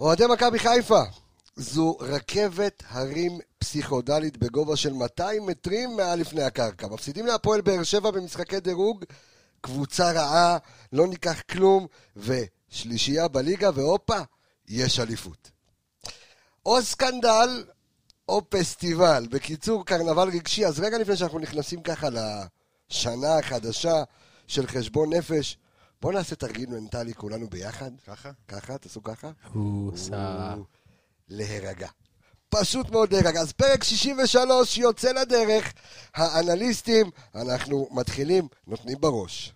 אוהדי מכבי חיפה, זו רכבת הרים פסיכודלית בגובה של 200 מטרים מעל לפני הקרקע. מפסידים להפועל באר שבע במשחקי דירוג, קבוצה רעה, לא ניקח כלום, ושלישייה בליגה, והופה, יש אליפות. או סקנדל, או פסטיבל. בקיצור, קרנבל רגשי. אז רגע לפני שאנחנו נכנסים ככה לשנה החדשה של חשבון נפש, בואו נעשה תרגיל מנטלי כולנו ביחד. ככה? ככה, תעשו ככה. להירגע. פשוט מאוד להירגע. אז פרק 63 יוצא לדרך. האנליסטים, אנחנו מתחילים, נותנים בראש.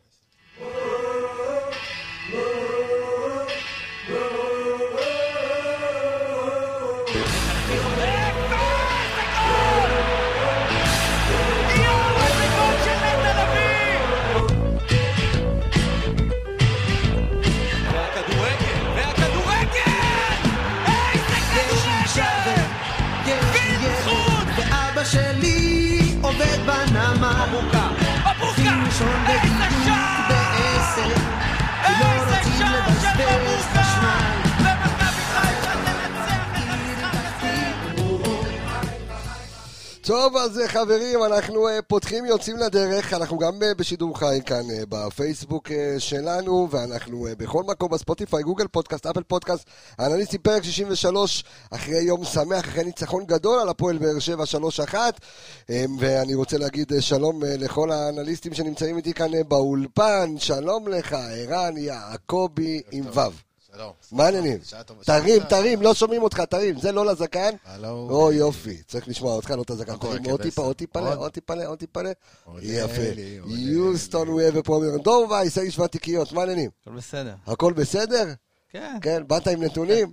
טוב, אז אה, חברים, אנחנו אה, פותחים, יוצאים לדרך, אנחנו גם אה, בשידור חי כאן בפייסבוק שלנו, ואנחנו בכל מקום, בספוטיפיי, גוגל פודקאסט, אפל פודקאסט, אנליסטים פרק 63, אחרי יום שמח, אחרי ניצחון גדול על הפועל באר שבע 3-1, אה, ואני רוצה להגיד שלום לכל האנליסטים שנמצאים איתי כאן באולפן, שלום לך, ערן יעקבי עם ו'. שלום. מה העניינים? תרים. תרים, לא שומעים אותך, תרים, זה לא לזקן. הלו. או יופי, צריך לשמוע אותך, לא את הזקן. קורה, תרים עוד? טיפה, עוד טיפה, עוד? טיפה, עוד טיפה. יפה. יוסטון. ווה ופרומיון. דור וייס, האיש והתיקיות, מה העניינים? הכל בסדר. הכל בסדר? כן, כן, באת עם נתונים?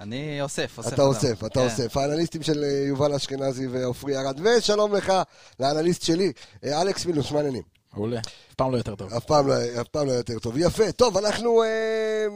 אני אוסף, אוסף. אתה. אוסף, אתה כן. אוסף. האנליסטים של אה, יובל אשכנזי ועופרי ארד. ושלום לך, לאנליסט שלי, אה, אלכס מילוש, מה העניינים? מעולה. אף פעם לא יותר טוב. אף פעם לא, אף פעם לא יותר טוב. יפה. טוב, אנחנו אה,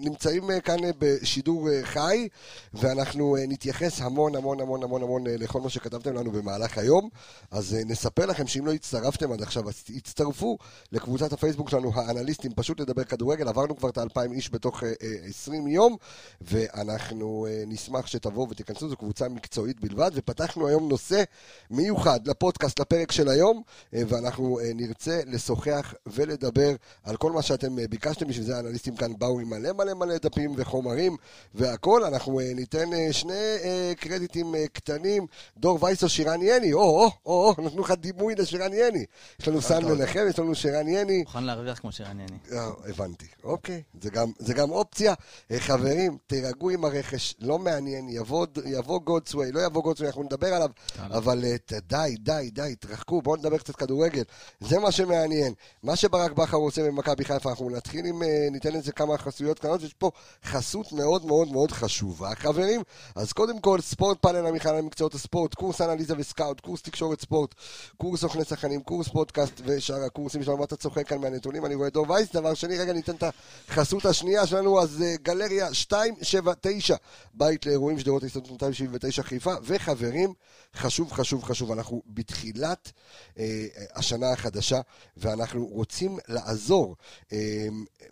נמצאים אה, כאן אה, בשידור אה, חי, ואנחנו נתייחס המון המון המון המון המון לכל מה שכתבתם לנו במהלך היום. אז נספר לכם שאם לא הצטרפתם עד עכשיו, אז הצטרפו לקבוצת הפייסבוק שלנו, האנליסטים, פשוט לדבר כדורגל. עברנו כבר את האלפיים איש בתוך אה, אה, 20 יום, ואנחנו נשמח שתבואו ותיכנסו, זו קבוצה מקצועית בלבד. ופתחנו היום נושא מיוחד לפודקאסט, לפרק של היום, ואנחנו נרצה לשוחח ולדבר על כל מה שאתם ביקשתם, בשביל זה האנליסטים כאן באו עם מלא מלא מלא דפים וחומרים והכל. אנחנו אה, ניתן אה, שני אה, קרדיטים קטנים, דור וייס או שירן יני, או, או, או, נתנו לך דימוי לשירן יני. יש לנו סן מנחם, יש לנו שירן יני. מוכן להרוויח כמו שרענייני. אה, הבנתי, אוקיי, זה גם, זה גם אופציה. חברים, תירגעו עם הרכש, לא מעניין, יבוא, גודסווי, לא יבוא גודסווי, אנחנו נדבר עליו, אבל די, די, די, תרחקו, בואו נדבר קצת כדורגל. זה מה שמעניין. מה שברק בכר עושה במכבי חיפה, אנחנו נתחיל עם, ניתן לזה כמה חסויות קטנות, יש פה חסות מאוד מאוד מאוד חשובה, חברים. אז קודם כל, ספורט פאנל המכלל למקצועות הספורט, קורס אנליזה וסקאוט, קורס תקשורת ספורט, קורס סוכני שחקנים, קורס פודקאסט ושאר הקורסים שלנו, מה אתה צוחק כאן מהנתונים, אני רואה דור וייס. דבר שני, רגע ניתן את החסות השנייה שלנו, אז אה, גלריה 279, בית לאירועים שדרות ההסתדרות 279 חיפה, וחברים, חשוב, חשוב, חשוב, אנחנו בתחילת אה, השנה החדשה, ואנחנו רוצים לעזור אה,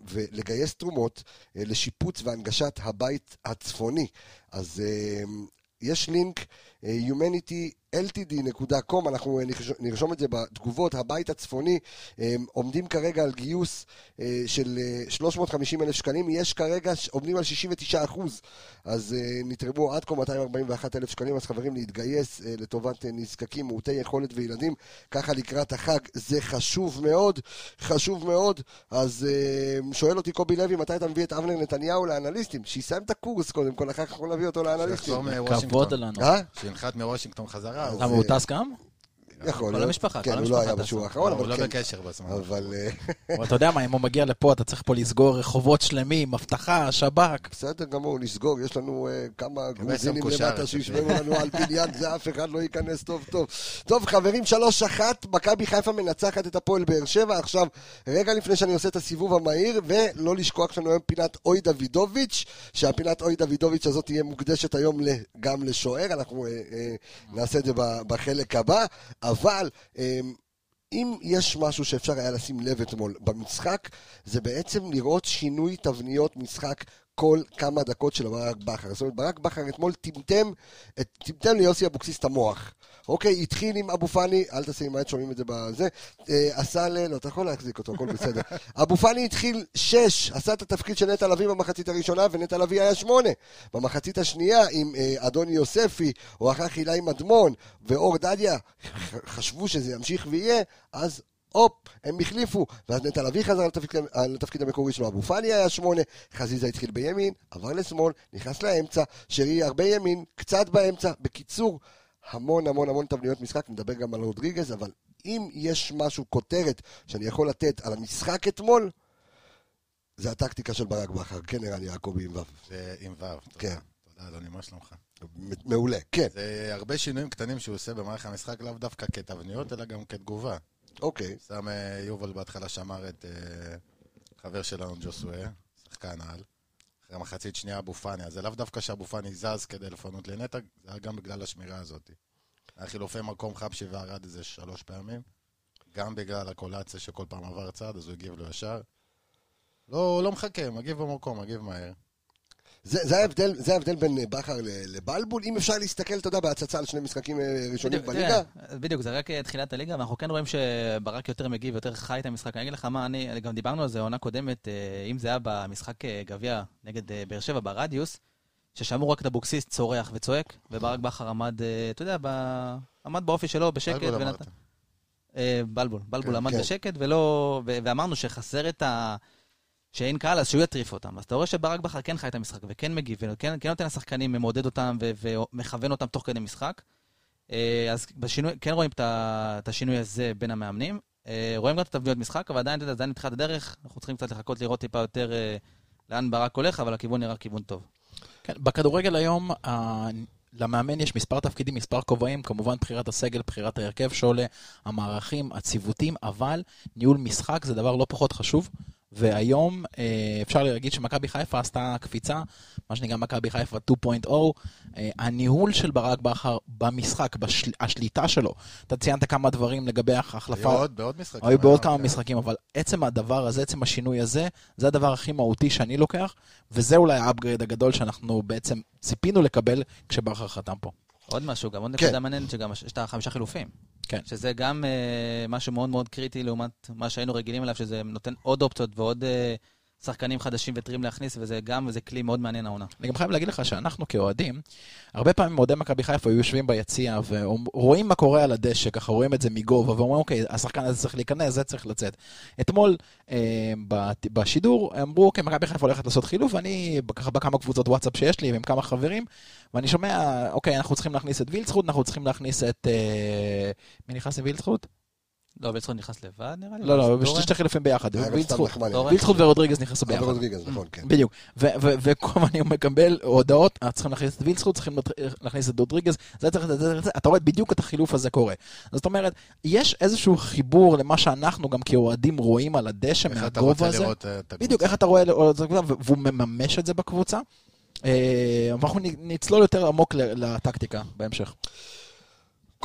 ולגייס תרומות אה, לשיפוץ והנגשת הבית הצפוני. אז אה, יש לינק, אה, humanityltd.com, אנחנו אה, נרש- נרשום את זה בתגובות, הבית הצפוני, אה, עומדים כרגע על גיוס אה, של אה, 350 אלף שקלים, יש כרגע, עומדים על 69 אחוז, אז נתרמו עד כה 241 אלף שקלים, אז חברים להתגייס לטובת נזקקים, מעוטי יכולת וילדים, ככה לקראת החג, זה חשוב מאוד, חשוב מאוד, אז שואל אותי קובי לוי, מתי אתה מביא את אבנר נתניהו לאנליסטים? שיסיים את הקורס קודם כל, אחר כך אנחנו נביא אותו לאנליסטים. שיחזור כבוד מוושינגטון. לנו. שינחת מוושינגטון חזרה. הוא- למה הוא טס גם? יכול כל להיות. המשפחה, כן, כל הוא לא המשפחה היה. בשיעור לא, האחרון, הוא אבל לא כן. בקשר בזמן. אבל אה, אבל אתה יודע מה, אם הוא מגיע לפה, אתה צריך פה לסגור רחובות שלמים, אבטחה, שב"כ. בסדר גמור, נסגור, יש לנו אה, כמה גרוזינים למטה אתה שישמרו לנו על בניין, זה אף אחד לא ייכנס טוב טוב. טוב חברים, שלוש אחת, מכבי חיפה מנצחת את הפועל באר שבע. עכשיו, רגע לפני שאני עושה את הסיבוב המהיר, ולא לשכוח שיש לנו היום פינת אוי דוידוביץ', שהפינת אוי דוידוביץ' הזאת תהיה מוקדשת היום גם לשוער, אנחנו אה, אה, נעשה את זה בחלק הבא, אבל... אה, אם יש משהו שאפשר היה לשים לב אתמול במשחק, זה בעצם לראות שינוי תבניות משחק כל כמה דקות של ברק בכר. זאת אומרת, ברק בכר אתמול טמטם, טמטם ליוסי אבוקסיס את המוח. אוקיי, התחיל עם אבו פאני, אל תעשה עם היד, שומעים את זה בזה, אה, עשה ל... לא, אתה יכול להחזיק אותו, הכל בסדר. אבו פאני התחיל שש, עשה את התפקיד של נטע לביא במחצית הראשונה, ונטע לביא היה שמונה. במחצית השנייה, עם אה, אדוני יוספי, או אחר חילה עם אדמון, ואור דדיה, חשבו שזה ימשיך ויהיה, אז הופ, הם החליפו, ואז נטע לביא חזר לתפקיד, לתפקיד המקורי שלו, אבו פאני היה שמונה, חזיזה התחיל בימין, עבר לשמאל, נכנס לאמצע, שרי הרבה ימין, קצת באמצע, בקיצור, המון המון המון תבניות משחק, נדבר גם על רודריגז, אבל אם יש משהו, כותרת, שאני יכול לתת על המשחק אתמול, זה הטקטיקה של ברק בכר, כן נראה לי יעקבי עם ו'. עם ו'. תודה. כן. תודה, אדוני, מה שלומך? מעולה, כן, זה הרבה שינויים קטנים שהוא עושה במערכת המשחק, לאו דווקא כתבניות, אלא גם כתגובה. אוקיי. שם אה, יובל בהתחלה שמר את אה, חבר שלנו ג'וסואה, שחקן על. אחרי מחצית שנייה אבו פאני, אז זה לאו דווקא שאבו פאני זז כדי לפנות לנטע, זה היה גם בגלל השמירה הזאת. היה חילופי מקום חבשי וערד איזה שלוש פעמים, גם בגלל הקולציה שכל פעם עבר צעד, אז הוא הגיב לו ישר. לא, לא מחכה, מגיב במקום, מגיב מהר. זה, זה, ההבדל, זה ההבדל בין אה, בכר ל- לבלבול, אם אפשר להסתכל, אתה יודע, בהצצה על שני משחקים אה, ראשונים בדיוק, בליגה. תראה, בדיוק, זה רק אה, תחילת הליגה, ואנחנו כן רואים שברק יותר מגיב, יותר חי את המשחק. אני אגיד לך מה, אני, גם דיברנו על זה עונה קודמת, אה, אם זה היה במשחק אה, גביע נגד אה, באר שבע ברדיוס, ששמעו רק את אבוקסיס צורח וצועק, וברק בכר עמד, אה, אתה יודע, ב- עמד באופי שלו בשקט. בלבול אמרת. אה, בלבול, בלבול כן, עמד כן. בשקט, ולא... ו- ואמרנו שחסר את ה... שאין קהל, אז שהוא יטריף אותם. אז אתה רואה שברק בכר כן חי את המשחק, וכן מגיב, וכן כן נותן לשחקנים, מעודד אותם ומכוון אותם תוך כדי משחק. אה, אז בשינוי, כן רואים את השינוי הזה בין המאמנים. אה, רואים גם את התבניות משחק, אבל עדיין, אתה יודע, זה עדיין מתחילת הדרך, אנחנו צריכים קצת לחכות לראות טיפה יותר אה, לאן ברק הולך, אבל הכיוון נראה כיוון טוב. כן, בכדורגל היום, למאמן יש מספר תפקידים, מספר כובעים, כמובן בחירת הסגל, בחירת ההרכב שעולה, המערכים, הציוותים, אבל ניהול משחק זה דבר לא פחות חשוב. והיום אה, אפשר להגיד שמכבי חיפה עשתה קפיצה, מה שנקרא מכבי חיפה 2.0. אה, הניהול של ברק בכר במשחק, בשל... השליטה שלו, אתה ציינת כמה דברים לגבי ההחלפה. היו עוד בעוד משחקים. היו בעוד היום, כמה כן. משחקים, אבל עצם הדבר הזה, עצם השינוי הזה, זה הדבר הכי מהותי שאני לוקח, וזה אולי ה upgrade הגדול שאנחנו בעצם ציפינו לקבל כשבכר חתם פה. עוד משהו, גם עוד כן. נקודה מעניינת, שגם יש את החמישה חילופים. כן. שזה גם אה, משהו מאוד מאוד קריטי לעומת מה שהיינו רגילים אליו, שזה נותן עוד אופציות ועוד אה, שחקנים חדשים וטריים להכניס, וזה גם, וזה כלי מאוד מעניין העונה. אני גם חייב להגיד לך שאנחנו כאוהדים, הרבה פעמים אוהדי מכבי חיפה היו יושבים ביציע ורואים מה קורה על הדשא, ככה רואים את זה מגובה, ואומרים, אוקיי, השחקן הזה צריך להיכנס, זה צריך לצאת. אתמול אה, בשידור אמרו, אוקיי, מכבי חיפה הולכת לעשות חילוף, ואני ככה בכמה קבוצות וואטסאפ שיש לי, ועם כמה חברים, ואני שומע, אוקיי, אנחנו צריכים להכניס את וילצחוט, אנחנו צריכים להכניס את... אה, מי נכנס לווילצחוט? לא, בלצחון נכנס לבד, נראה לי. לא, לא? שתי חילופים ביחד. וילצחוט ורודריגז נכנסו ביחד. רודריגז, נכון, כן. בדיוק, ו- ו- וכל הזמן אני מקבל הודעות, "אה, צריכים להכניס את וילסחוט, צריכים להכניס את רודריגז, זה צריך, זה צריך, זה, אתה רואה בדיוק את החילוף הזה קורה. אז זאת אומרת, יש איזשהו חיבור למה שאנחנו גם כאוהדים רואים על הדשא איך אתה מהגובה רוצה הזה. לראות אה, את הקבוצה? בדיוק, איך אתה רואה, את זה, והוא מממש את זה בקבוצה. אה, ואנחנו נ- נצלול יותר עמוק ל- לטקטיקה בהמשך.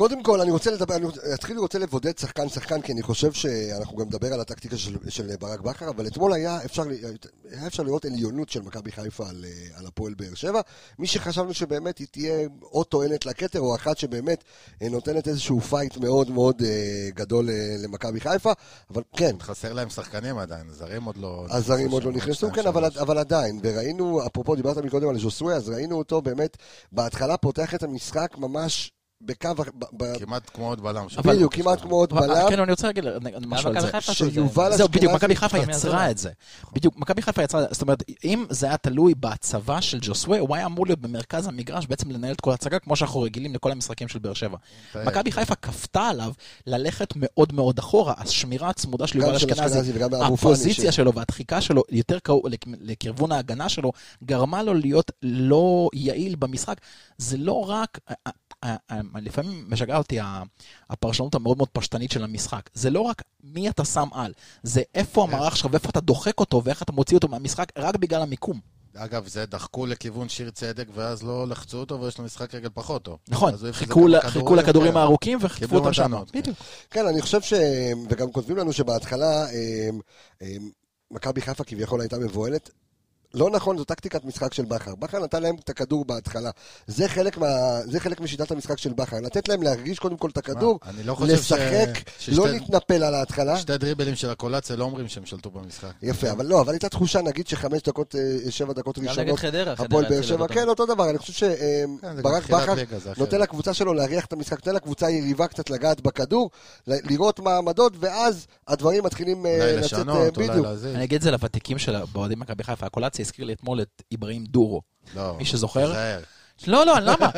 קודם כל, אני רוצה לדבר, אני אתחיל רוצה לבודד שחקן-שחקן, כי אני חושב שאנחנו גם נדבר על הטקטיקה של, של ברק בכר, אבל אתמול היה אפשר, היה אפשר לראות עליונות של מכבי חיפה על, אה, על הפועל באר שבע. מי שחשבנו שבאמת היא תהיה או טוענת לכתר, או אחת שבאמת אה, נותנת איזשהו פייט מאוד מאוד אה, גדול למכבי חיפה, אבל כן, חסר להם שחקנים עדיין, זרים עוד לא... הזרים עוד לא נכנסו, שתיים, כן, אבל. אבל עדיין, וראינו, אפרופו דיברת מקודם על ז'וסואה, אז ראינו אותו באמת, בהתחלה פותח את המשחק ממש בקו, ב- כמעט כמו עוד בלם. בדיוק, כמעט כמו עוד בלם, כן, אני רוצה להגיד משהו על זה. את זה. שיובל זהו, בדיוק, מכבי חיפה יעזור יצרה. את זה. בדיוק, מכבי חיפה יצרה, זאת אומרת, אם זה היה תלוי בהצבה של ג'וסווה, הוא היה אמור להיות במרכז המגרש, בעצם לנהל את כל ההצגה, כמו שאנחנו רגילים לכל המשחקים של באר שבע. מכבי חיפה כפתה עליו ללכת מאוד מאוד אחורה, השמירה הצמודה של יובל אשכנזי, הפוזיציה שלו והדחיקה שלו יותר לכיוון ההגנה שלו, גרמה לו להיות לא יעיל במשחק. זה לא רק... לפעמים משגע אותי ה- הפרשנות המאוד מאוד פשטנית של המשחק. זה לא רק מי אתה שם על, זה איפה המערך שלך ואיפה אתה דוחק אותו ואיך אתה מוציא אותו מהמשחק רק בגלל המיקום. אגב, זה דחקו לכיוון שיר צדק, ואז לא לחצו אותו, ויש לו משחק רגל פחות טוב. נכון, חיכו ל- חיכו לכדורים כן. הארוכים וחטפו אותם שם. כן. בדיוק. כן, אני חושב ש... וגם כותבים לנו שבהתחלה אה, אה, מכבי חיפה כביכול הייתה מבוהלת. לא נכון, זו טקטיקת משחק של בכר. בכר נתן להם את הכדור בהתחלה. זה חלק, מה, זה חלק משיטת המשחק של בכר. לתת להם להרגיש קודם כל את הכדור, מה, לא חושב ש- לשחק, ששתי- לא להתנפל על ההתחלה. שתי דריבלים של הקולציה לא אומרים שהם שלטו במשחק. יפה, אבל לא, אבל הייתה תחושה, נגיד שחמש דקות, אה, שבע דקות גם נגד ראשונות, חדרה, הפועל באר שבע. כן, אותו דבר, אני חושב כן, שברק תחילת בכר ליגה, זה נותן. לקבוצה שלו להריח את המשחק, נותן לקבוצה היריבה קצת לגעת בכדור, לראות מה העמדות, ואז הדברים מתחילים אה, לצאת אה, בדיוק. אני אגיד את זה לוותיקים של באוהדים מכבי חיפה, הקולציה הזכיר לי אתמול את אברהים דורו. לא, מי שזוכר? תיזהר. לא, לא, למה?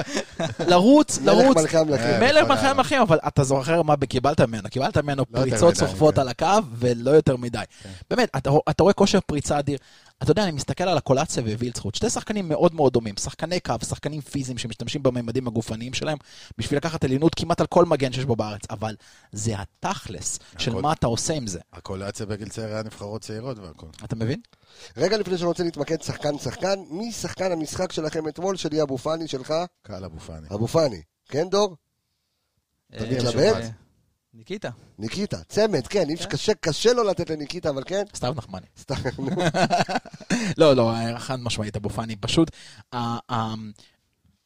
לרוץ, מלך לרוץ. מלכי המלכים. אה, מלך נכון, מלכי אה. המלכים, אבל אתה זוכר מה קיבלת ממנו? קיבלת ממנו לא פריצות סוחפות כן. על הקו, ולא יותר מדי. באמת, אתה רואה כושר פריצה אדיר. אתה יודע, אני מסתכל על הקולציה ווילצחוט, שתי שחקנים מאוד מאוד דומים, שחקני קו, שחקנים פיזיים שמשתמשים בממדים הגופניים שלהם בשביל לקחת עליונות כמעט על כל מגן שיש בו בארץ, אבל זה התכלס של. מה אתה עושה עם זה. הקולציה בגיל צעיר היה נבחרות צעירות והכל. אתה מבין? רגע לפני שאני רוצה להתמקד שחקן-שחקן, מי שחקן המשחק שלכם אתמול, שלי אבו פאני שלך? קהל אבו פאני. אבו פאני. כן, דור? אה, מתלבט? אה, ניקיטה. ניקיטה. צמד, כן, אי אפשר- קשה- קשה לו לתת לניקיטה, אבל כן. סתיו נחמני. סתם. לא, לא, חד משמעית אבו פאני, פשוט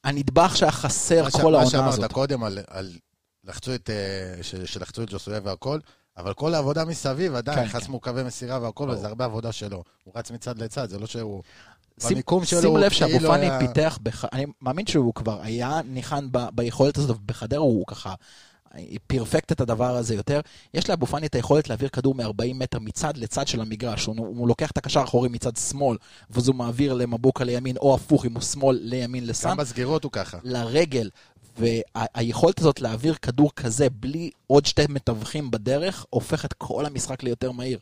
הנדבך שהיה חסר מה ש- כל מה העונה שאמרת הזאת. קודם על- על לחצו את, אה, שלחצו את ג'וסויה והכל, אבל כל העבודה מסביב עדיין, כן, חסמו קווי מסירה והכל. וזה הרבה עבודה שלו. הוא רץ מצד לצד, זה לא שהוא... שים- במיקום שלו שימו הוא לב שאבו כאילו פאני היה- פיתח, בח... אני מאמין שהוא כבר היה ניחן ב... ביכולת הזאת, ובחדרה הוא ככה פרפקט את הדבר הזה יותר. יש לאבו פאני את היכולת להעביר כדור מ-40 מטר מצד לצד של המגרש. הוא, הוא לוקח את הקשר האחורי מצד שמאל, ואז הוא מעביר למבוקה לימין, או הפוך, אם הוא שמאל לימין לסאן, גם בסגירות הוא ככה. לרגל. והיכולת הזאת להעביר כדור כזה בלי עוד שתי מתווכים בדרך, הופך את כל המשחק ליותר מהיר.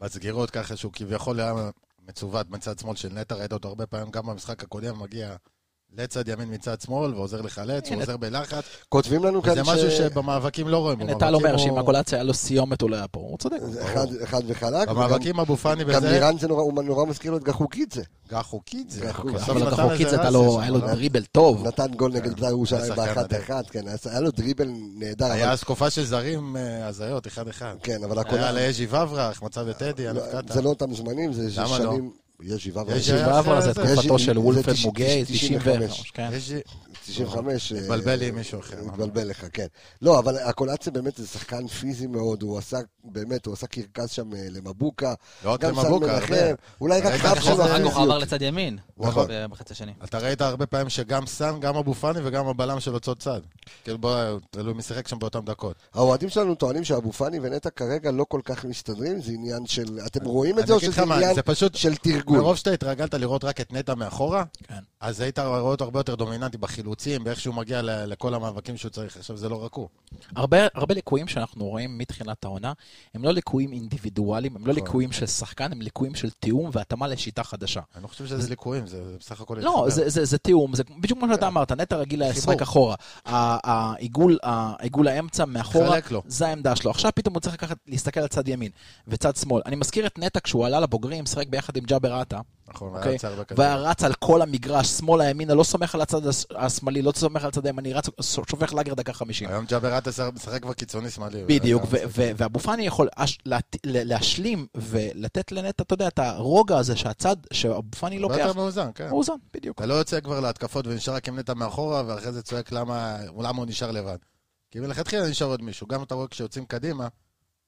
בסגירות ככה שהוא כביכול היה מצוות מצד שמאל של נטע, ראית אותו הרבה פעמים, גם במשחק הקודם מגיע לצד ימין מצד שמאל ועוזר לחלץ, הוא. עוזר בלחץ. כותבים לנו כאן זה משהו שבמאבקים לא רואים. הנה, טל אומר שאם הקולציה היה לו סיומת הוא לא היה פה, הוא צודק. אחד, אחד וחלק. במאבקים אבו פאני וגם- גם וזה, לירן זה נורא, הוא נורא מזכיר לו את גחוקידזה. גח חוקית זה. גח חוקית. בסוף אבל זה היה לו? דריבל טוב. נתן גול נגד בית"ר ירושלים היה שחקן באחת. אחת, כן, היה לו דריבל נהדר. היה אבל- השקופה של זרים אה, הזיות, אחד-אחד. כן, אבל הכל... היה לאז'י וברח, מצא קטן. זה לא אותם זמנים, זה למה לא? שנים... יש שבעה יש שבעה אבל זה. תקופתו של וולפרד מוגי, תש- 95, כן. יש- 95. אה, התבלבל לי עם מישהו אחר. התבלבל לך, כן. לא, אבל הקולציה באמת זה שחקן פיזי מאוד, הוא עשה, באמת, הוא עשה קרקס שם אה, למבוקה. לא רק למבוקה, מנחם, הרבה. אולי רק חב איך שלו כך הוא עבר הפיזיות. לצד ימין. נכון. בחצי השני. אתה ראית הרבה פעמים שגם סאן, גם אבו פאני וגם הבלם של אותו צד. כאילו בוא, תלוי מי שיחק שם באותן דקות. האוהדים שלנו טוענים שאבו פאני ונטע כרגע לא כל כך מסתדרים, זה עניין של... אתם רואים את זה או שזה עניין זה פשוט, של תרגול? מרוב שאתה התרגלת לראות רק את נטע מאחורה, כן. אז היית רואה אותו הרבה יותר דומיננטי בחילוצים, באיך שהוא מגיע לכל המאבקים שהוא צריך. עכשיו זה לא רק הוא. הרבה, הרבה ליקויים שאנחנו רואים מתחילת העונה, הם לא ליקויים אינדיבידואליים, הם לא נכון. ליקויים של שחקן, הם ליקויים של תיאום והתאמה לשיטה חדשה. אני לא חושב שזה ליקויים, זה בסך הכל לא. זה, זה, זה תיאום, זה בדיוק כמו שאתה אמרת, נטע רגיל לשחק. אחורה. העיגול, העיגול האמצע מאחורה. זה העמדה שלו. עכשיו פתאום הוא צריך לקחת, להסתכל על צד ימין וצד שמאל. אני מזכיר את נטע כשהוא עלה לבוגרים, שיחק ביחד עם ג'אבר עטה, נכון, אוקיי? היה יוצא הרבה כדור. והיה רץ על כל המגרש, שמאלה, ימינה, לא סומך על הצד הש- השמאלי, לא סומך על הצד הימני, רץ, שופך לאגר דקה חמישים. היום ג'אבר עטה משחק כבר קיצוני שמאלי. בדיוק, ואבו פאני יכול להשלים ולתת לנטע, אתה יודע, את הרוגע הזה שהצד, שאבו פאני לוקח, יותר מאוזן, כן. מאוזן, בדיוק. אתה לא יוצא כבר להתקפות ונשאר רק עם נטע מאחורה, ואחרי זה צועק למה הוא נשאר לבד. כי מלכתחילה נשאר עוד מישהו. גם אתה רואה כשיוצאים קדימה,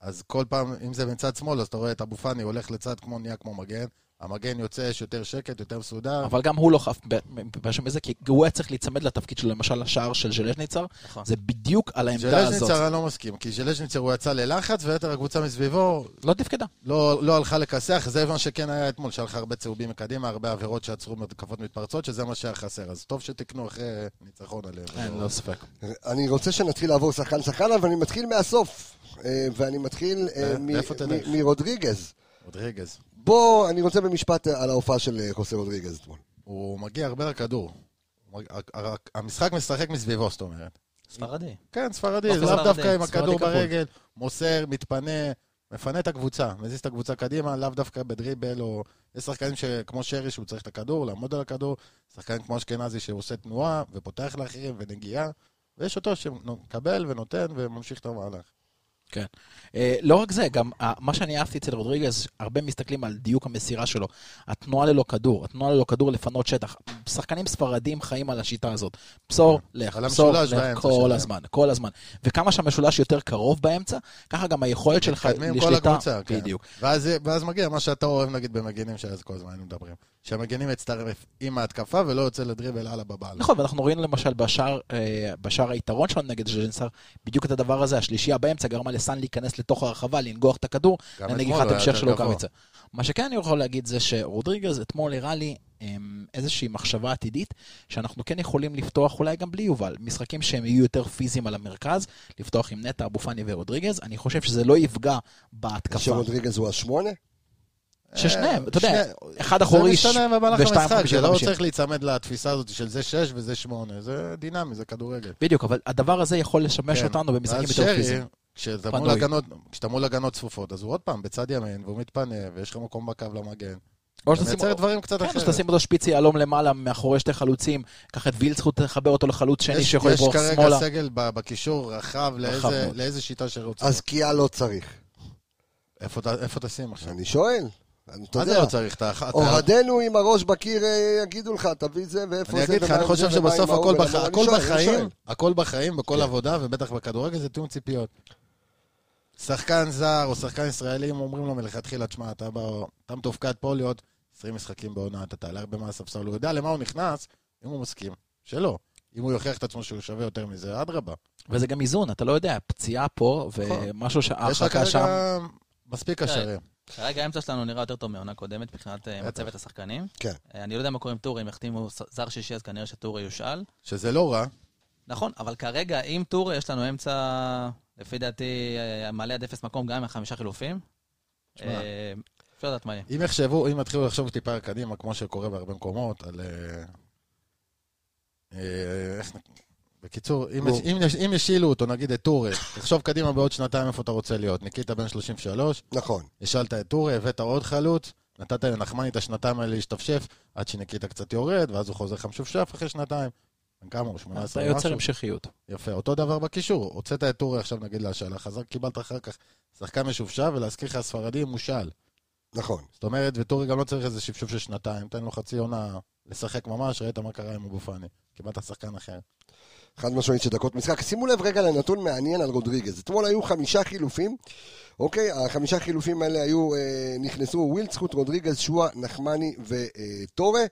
אז כל פעם, אם זה מצד שמאל, אז אתה רואה את אבו פאני הולך לצד כמו, נהיה כמו מגן. המגן יוצא, יש יותר שקט, יותר מסודר. אבל גם הוא לא חף בשם בזה, כי הוא היה צריך להיצמד לתפקיד שלו, למשל לשער של ז'לז'ניצר, נכון. זה בדיוק על העמדה הזאת. ז'לז'ניצר אני לא מסכים, כי ז'לז'ניצר הוא יצא ללחץ, ויתר הקבוצה מסביבו לא תפקדה. לא, לא הלכה לכסח, זה מה שכן היה אתמול, שהיה לך הרבה צהובים מקדימה, הרבה עבירות שעצרו מתקפות מתפרצות, שזה מה שהיה חסר. אז טוב שתקנו אחרי ניצחון עליהם. אין, לא ספק. אני רוצה שנתחיל לעבור שחקן-שחקן, אבל אני מתחיל מהסוף. אה, ואני מתחיל אה, אה, מרודריגז. רודריגז. בוא, אני רוצה במשפט על ההופעה של אה, חוסה רודריגז אתמול. הוא מגיע הרבה לכדור. המשחק משחק מסביבו, זאת אומרת. ספרדי. כן, ספרדי, אוקיי, לאו דווקא עם הכדור כפול. ברגל, מוסר, מתפנה, מפנה את הקבוצה, מזיז את הקבוצה קדימה, לאו דווקא בדריבל, או... יש שחקנים שכמו שרי שהוא צריך את הכדור, לעמוד על הכדור, שחקנים כמו אשכנזי שעושה תנועה, ופותח לאחרים, ונגיעה, ויש אותו שמקבל ונותן וממשיך את המהלך. כן. אה, לא רק זה, גם אה, מה שאני אהבתי אצל רודריגז, הרבה מסתכלים על דיוק המסירה שלו. התנועה ללא כדור, התנועה ללא כדור לפנות שטח. שחקנים ספרדים חיים על השיטה הזאת. פסור, לך, על פסור, לך, כל. הזמן, כל הזמן. וכמה שהמשולש יותר קרוב באמצע, ככה גם היכולת שלך מתקדמים כל לשליטה. הקבוצה, כן. בדיוק. ואז, ואז מגיע מה שאתה אוהב נגיד במגנים, שאז כל הזמן מדברים. שהמגנים מצטרף עם ההתקפה ולא יוצא לדריבל הלאה בבעל. נכון, ואנחנו ראינו למשל בשער, אה, בשער היתרון שלנו נגד ז'נסר, בדיוק את הדבר הזה, השלישייה באמצע גרמה לסאן להיכנס לתוך הרחבה, לנגוח את הכדור, גם לנגיחת המשך יותר של גבוה. רוקאביצה. מה שכן אני יכול להגיד זה שרודריגז אתמול הראה לי אמ, איזושהי מחשבה עתידית, שאנחנו כן יכולים לפתוח אולי גם בלי יובל, משחקים שהם יהיו יותר פיזיים על המרכז, לפתוח עם נטע, אבו פאני ורודריגז, אני חושב שזה לא יפגע בהתקפה. שרודריגז הוא השמונה? ששניהם, אתה יודע, אחד אחורי זה משתנה במהלך ושתיים המשחק, חמישים זה לא. צריך להיצמד לתפיסה הזאת של זה שש וזה שמונה, זה דינמי, זה כדורגל. בדיוק, אבל הדבר הזה יכול לשמש כן. אותנו במשחקים יותר פיזיים. כשאתה. מול הגנות- צפופות, אז הוא עוד פעם בצד ימין, והוא מתפנה, ויש לך מקום בקו למגן. או שתשים מייצר דברים קצת כן, אחרת. שתשים אותו שפיץ יהלום למעלה, מאחורי שתי חלוצים, קח את וילצחוט, תחבר אותו לחלוץ שני יש- שיכול יש לברוח כרגע שמאלה. סגל ב- בקישור רחב לאיזה- שיטה שרוצים. אז קיאה לא צריך. איפה תשים עכשיו? אני שואל. אני- אתה מה זה יודע, לא צריך? אתה- אוהדינו עם הראש בקיר אה, יגידו לך, תביא זה ואיפה אני זה. אגיד לך, אני חושב שבסוף הכל אני אני בחיים. הכל בחיים, בכל עבודה, ובטח בכדורגל, זה תיאום ציפיות. שחקן זר או שחקן ישראלי, הם אומרים לו מלכתחילה, תשמע, אתה בא- אתה מתופקד פה להיות 20 משחקים בעונה, אתה תעלה הרבה מהספסל, הוא יודע למה הוא נכנס, אם הוא מסכים, שלא. אם הוא יוכיח את עצמו שהוא שווה יותר מזה, אדרבה. וזה גם איזון, אתה לא יודע, פציעה פה, ומשהו יש לך שההרחקה שם. כרגע מספיק קשרים. כרגע האמצע שלנו נראה יותר טוב מעונה קודמת מבחינת אה. מצבת השחקנים. כן. אה, אני לא יודע מה קורה עם טורי, אם יחתימו זר שישי, אז כנראה שטורי יושאל. שזה לא רע. נכון, אבל כרגע עם טורי יש לנו אמצע, לפי דעתי, אה, מעלה עד אפס מקום גם עם החמישה חילופים. תשמע. אפשר לדעת מה יהיה. אם יחשבו, אם יתחילו לחשוב טיפה קדימה, כמו שקורה בהרבה מקומות, על... איך... בקיצור, אם. יש- אם, יש- אם ישילו אותו, נגיד את טורי, תחשוב קדימה בעוד שנתיים איפה אתה רוצה להיות. ניקיטה בן 33, נכון. השאלת את טורי, הבאת עוד חלוץ, נתת לנחמני את השנתיים האלה להשתפשף, עד שניקיטה קצת יורד, ואז הוא חוזר לך משופשף אחרי שנתיים. בן כמה הוא? 18 אתה יוצר משהו? המשכיות. יפה, אותו דבר בקישור. הוצאת את טורי עכשיו נגיד להשאלה, חזר, קיבלת אחר כך שחקן משופשף, ולהזכיר לך, הספרדי מושל. נכון. זאת אומרת, וטורי גם לא צריך איזה שפשוף של שנתיים, תן לו חצי עונה לשחק ממש, ראית מה קרה עם אבו פאני. קיבלת שחקן אחר. חד משמעית של משחק. שימו לב רגע לנתון מעניין על רודריגז. אתמול היו חמישה חילופים, אוקיי? החמישה חילופים האלה היו, אה, נכנסו וילדסחוט, רודריגז, שועה, נחמני וטורה.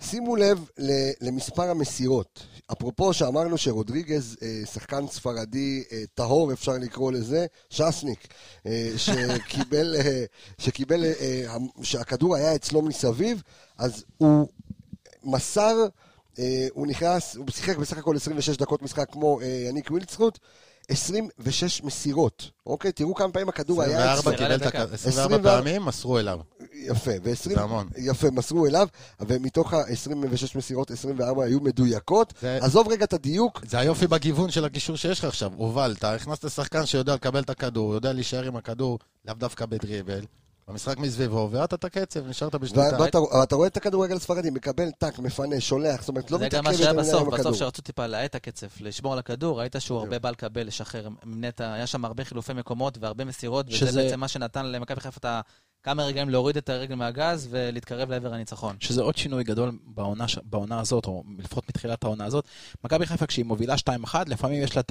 שימו לב למספר המסירות. אפרופו שאמרנו שרודריגז, אה, שחקן ספרדי אה, טהור, אפשר לקרוא לזה, שסניק, אה, שקיבל, שקיבל, שהכדור היה אצלו מסביב, אז הוא מסר, הוא נכנס, הוא שיחק בסך הכל 26 דקות משחק כמו אה, יניק וילדסקוט, 26 מסירות, אוקיי? תראו כמה פעמים הכדור היה 24 אצלו. קיבל את לדקה. הכ... 24 24 פעמים, מסרו אליו. יפה, ו-20, זה המון. יפה, מסרו אליו, ומתוך ה-26 מסירות, 24 היו מדויקות. זה- עזוב רגע את הדיוק, זה היופי בגיוון של הקישור שיש לך עכשיו. הובלת, הכנסת שחקן שיודע לקבל את הכדור, יודע להישאר עם הכדור, לאו דווקא בדריבל. במשחק מסביבו, ואתה את הקצב, נשארת בשליטה. ואתה ואתה רואה את הכדורגל הספרדי, מקבל טאק, מפנה, שולח, זאת אומרת, לא זה מתעכב גם מה שהיה בסוף. בסוף שרצו טיפה להאט את הקצב, לשמור על הכדור, ראית שהוא הרבה בא לקבל, לשחרר נטע, היה שם הרבה חילופי מקומות והרבה מסירות, וזה שזה- בעצם מה שנתן למכבי חיפה את ה- כמה רגעים להוריד את הרגל מהגז ולהתקרב לעבר הניצחון. שזה עוד שינוי גדול בעונה, בעונה הזאת, או לפחות מתחילת העונה הזאת. מכבי חיפה, כשהיא מובילה 2-1, לפעמים יש לה את.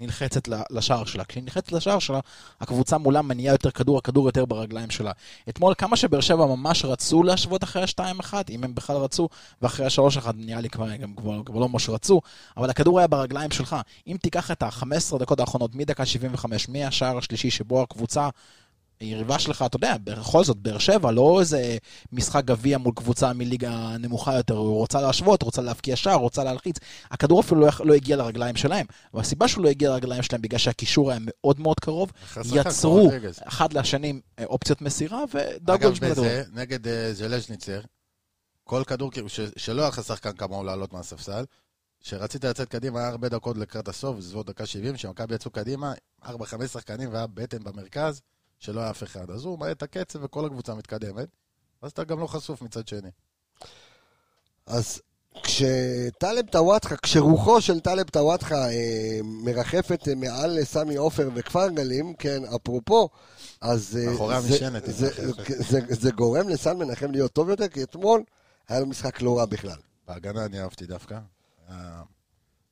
נלחצת לשער שלה. כשהיא נלחצת לשער שלה, הקבוצה מולה מניעה יותר כדור, הכדור יותר ברגליים שלה. אתמול, כמה שבאר שבע ממש רצו להשוות אחרי ה-2-1, אם הם בכלל רצו, ואחרי ה-3-1 נראה לי כבר, הם כבר, כבר לא ממש רצו, אבל הכדור היה ברגליים שלך. אם תיקח את ה-15 דקות האחרונות, מדקה 75, מהשער השלישי, שבו הקבוצה היריבה שלך, אתה יודע, בכל זאת, באר שבע, לא איזה משחק גביע מול קבוצה מליגה נמוכה יותר, הוא רוצה להשוות, רוצה להבקיע שער, רוצה להלחיץ. הכדור אפילו לא, לא הגיע לרגליים שלהם. והסיבה שהוא לא הגיע לרגליים שלהם, בגלל שהקישור היה מאוד מאוד קרוב, יצרו. אחד לשני אופציות מסירה, ודאגו אגב, נגד אה, ז'לז'ניצר, כל כדור, כאילו, ש- שלא היה לך שחקן כמוהו לעלות מהספסל, כשרצית לצאת קדימה, היה הרבה דקות לקראת הסוף, בסביבות דקה 70, כשמכבי יצאו קדימה, 4-5 שחקנים והיה בטן במרכז, שלא היה אף אחד. אז הוא מעט את הקצב וכל הקבוצה מתקדמת, ואז אתה גם לא חשוף מצד שני. אז כש... כשטלב טוואטחה, כשרוחו של טלב טוואטחה אה, מרחפת אה, מעל סמי עופר וכפר גלים, כן, אפרופו, אז... אה, זה- זה- מרחפת. זה- זה גורם לסן מנחם להיות טוב יותר, כי אתמול היה לו משחק לא רע בכלל. בהגנה אני אהבתי דווקא.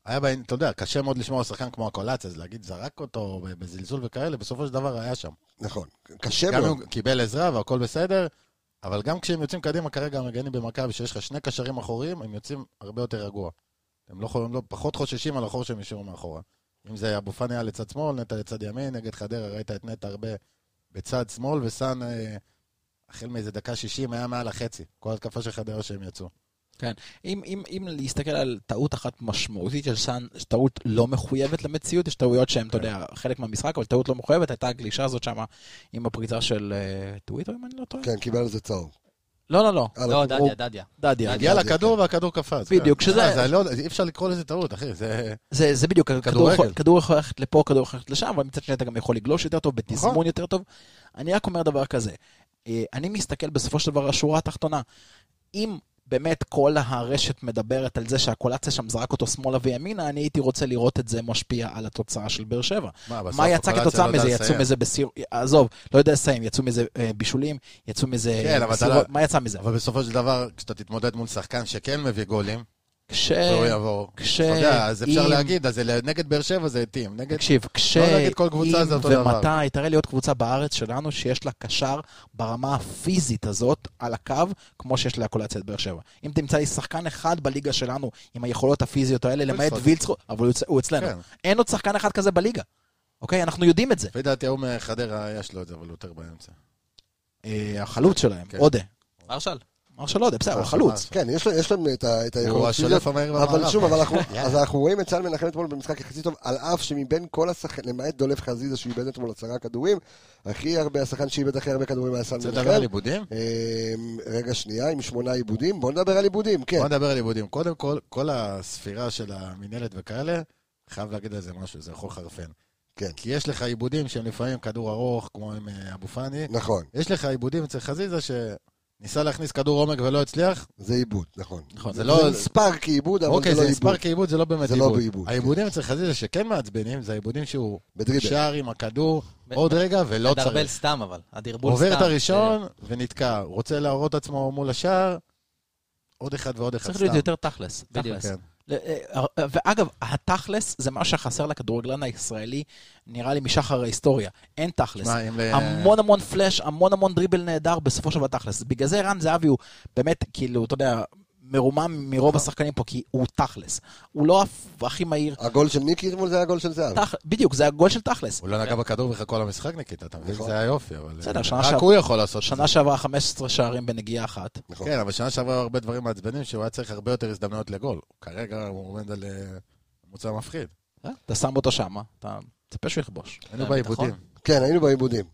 היה- בהם, אתה יודע, קשה מאוד לשמור על שחקן כמו הקולציה, אז להגיד זרק אותו בזלזול וכאלה, בסופו של דבר היה שם. נכון, קשה גם מאוד. אם הוא קיבל עזרה והכל בסדר, אבל גם כשהם יוצאים קדימה, כרגע המגנים במכבי, שיש לך שני קשרים אחוריים, הם יוצאים הרבה יותר רגוע. הם לא, הם לא פחות חוששים על החור שהם השאירו מאחורה. אם זה אבו פאני היה לצד שמאל, נטע לצד ימין, נגד חדרה ראית את נטע הרבה בצד שמאל, וסאן, אה, החל מאיזה דקה 60, היה מעל החצי. כל התקפה של חדרה שהם יצאו. אם, אם, אם להסתכל על טעות אחת משמעותית של סאן, טעות לא מחויבת למציאות, יש טעויות שהן, אתה יודע, חלק מהמשחק, אבל טעות לא מחויבת, הייתה הגלישה הזאת שם עם הפריצה של אה, טוויטר, אם אני לא טועה. כן, קיבל על זה צהוב. לא, לא, לא, על לא. דדיה, דדיה. דדיה. הגיע לכדור והכדור קפץ. בדיוק, כן. שזה- אה, זה לא, אי אפשר לקרוא לזה טעות, אחי. זה... זה, בדיוק, כדור. יכול- ללכת לפה, כדור יכול ללכת לשם, אבל מצד שני אתה גם יכול לגלוש יותר טוב, בתזמון נכון. יותר טוב. אני רק אומר דבר כזה, אה, אני מסתכל בסופו של דבר על השורה התחתונה. אם באמת כל הרשת מדברת על זה שהקולציה שם זרק אותו שמאלה וימינה, אני הייתי רוצה לראות את זה משפיע על התוצאה של באר שבע. מה, מה יצא כתוצאה לא מזה? יצאו. מזה בסיר... עזוב, לא יודע לסיים, יצאו מזה אה, בישולים, יצאו מזה כן, אבל אתה מסירות, לא- מה יצא מזה? אבל בסופו של דבר, כשאתה תתמודד מול שחקן שכן מביא גולים, כש... והוא יבוא. כש... אתה יודע, אז אפשר אם- להגיד, אז זה נגד באר שבע זה התאים. נגד... תקשיב, כש... לא נגד כל קבוצה זה אותו דבר. ומתי, תראה לי עוד קבוצה בארץ שלנו שיש לה קשר ברמה הפיזית הזאת על הקו, כמו שיש לאקולציית באר שבע. אם תמצא לי שחקן אחד בליגה שלנו עם היכולות הפיזיות האלה, למעט. וילצחוט, אבל הוא אצלנו. כן. אין עוד שחקן אחד כזה בליגה. אוקיי? אנחנו יודעים את זה. לפי דעתי ההוא מחדרה יש לו את זה, אבל הוא יותר באמצע. אה, החלוץ שלהם, כן. עודה. מרשל. מרשל עודה, בסדר, הוא החלוץ. מרשל. כן, יש להם את ה- את היכולות. הוא הפיזיות, השולף המהיר אבל. שוב, אבל אנחנו, יאללה. אז אנחנו רואים את סל מנחם אתמול במשחק יחסית טוב, על אף שמבין כל השחקנים, למעט דולף חזיזה שהוא איבד אתמול עשרה כדורים, הכי הרבה, השחקן שאיבד הכי הרבה כדורים היה סל רוצה מנחם. לדבר על עיבודים? אמ, רגע, שנייה, עם שמונה עיבודים. בוא נדבר על עיבודים, כן. בוא נדבר על עיבודים. קודם כל, כל הספירה של המינהלת וכאלה, חייב להגיד על זה משהו, זה יכול לחרפן. כן. כי יש לך עיבודים שהם לפעמים כדור ארוך, כמו עם אה, אבו פאני. נכון, יש לך עיבודים אצל חזיזה שניסה להכניס כדור עומק ולא הצליח. זה עיבוד, נכון. נכון. זה זה לא- נספר כעיבוד, אבל אוקיי, זה לא זה עיבוד. נספר כעיבוד, זה לא באמת זה לא עיבוד. בעיבוד, העיבודים אצל חזיזה שכן מעצבנים, זה העיבודים שהוא בדריבל. שר עם הכדור ב- עוד רגע ולא מדרבל צריך. סתם אבל, הדרבול סתם. עובר את הראשון ונתקע. רוצה להראות עצמו מול השער, עוד אחד ועוד אחד צריך סתם. להיות יותר תכלס. בדיוק. תכלס. כן. אה, ואגב, התכלס זה מה שחסר לכדורגלן הישראלי, נראה לי משחר ההיסטוריה. אין תכלס. המון המון פלאש, המון המון דריבל נהדר, בסופו של דבר תכלס. בגלל זה רן זהבי הוא באמת, כאילו, אתה יודע, מרומם מרוב השחקנים פה, כי הוא תכלס. הוא לא הכי מהיר. הגול של ניקי אתמול זה היה גול של זהב. בדיוק, זה הגול של תכלס. הוא לא נגע בכדור בכלל כל המשחק, ניקיטה, אתה מבין? נכון. זה היה יופי, אבל... בסדר, אה, שנה רק שעב- הוא יכול לעשות את זה. שנה שעברה 15 שערים בנגיעה אחת. נכון. כן, אבל שנה שעברה הרבה דברים מעצבנים שהוא היה צריך הרבה יותר הזדמנויות לגול. כרגע הוא עומד על אה, ממוצע מפחיד. אה, אתה שם אותו שמה, אתה מצפה שהוא יכבוש. היינו בעיבודים. כן, היינו בעיבודים.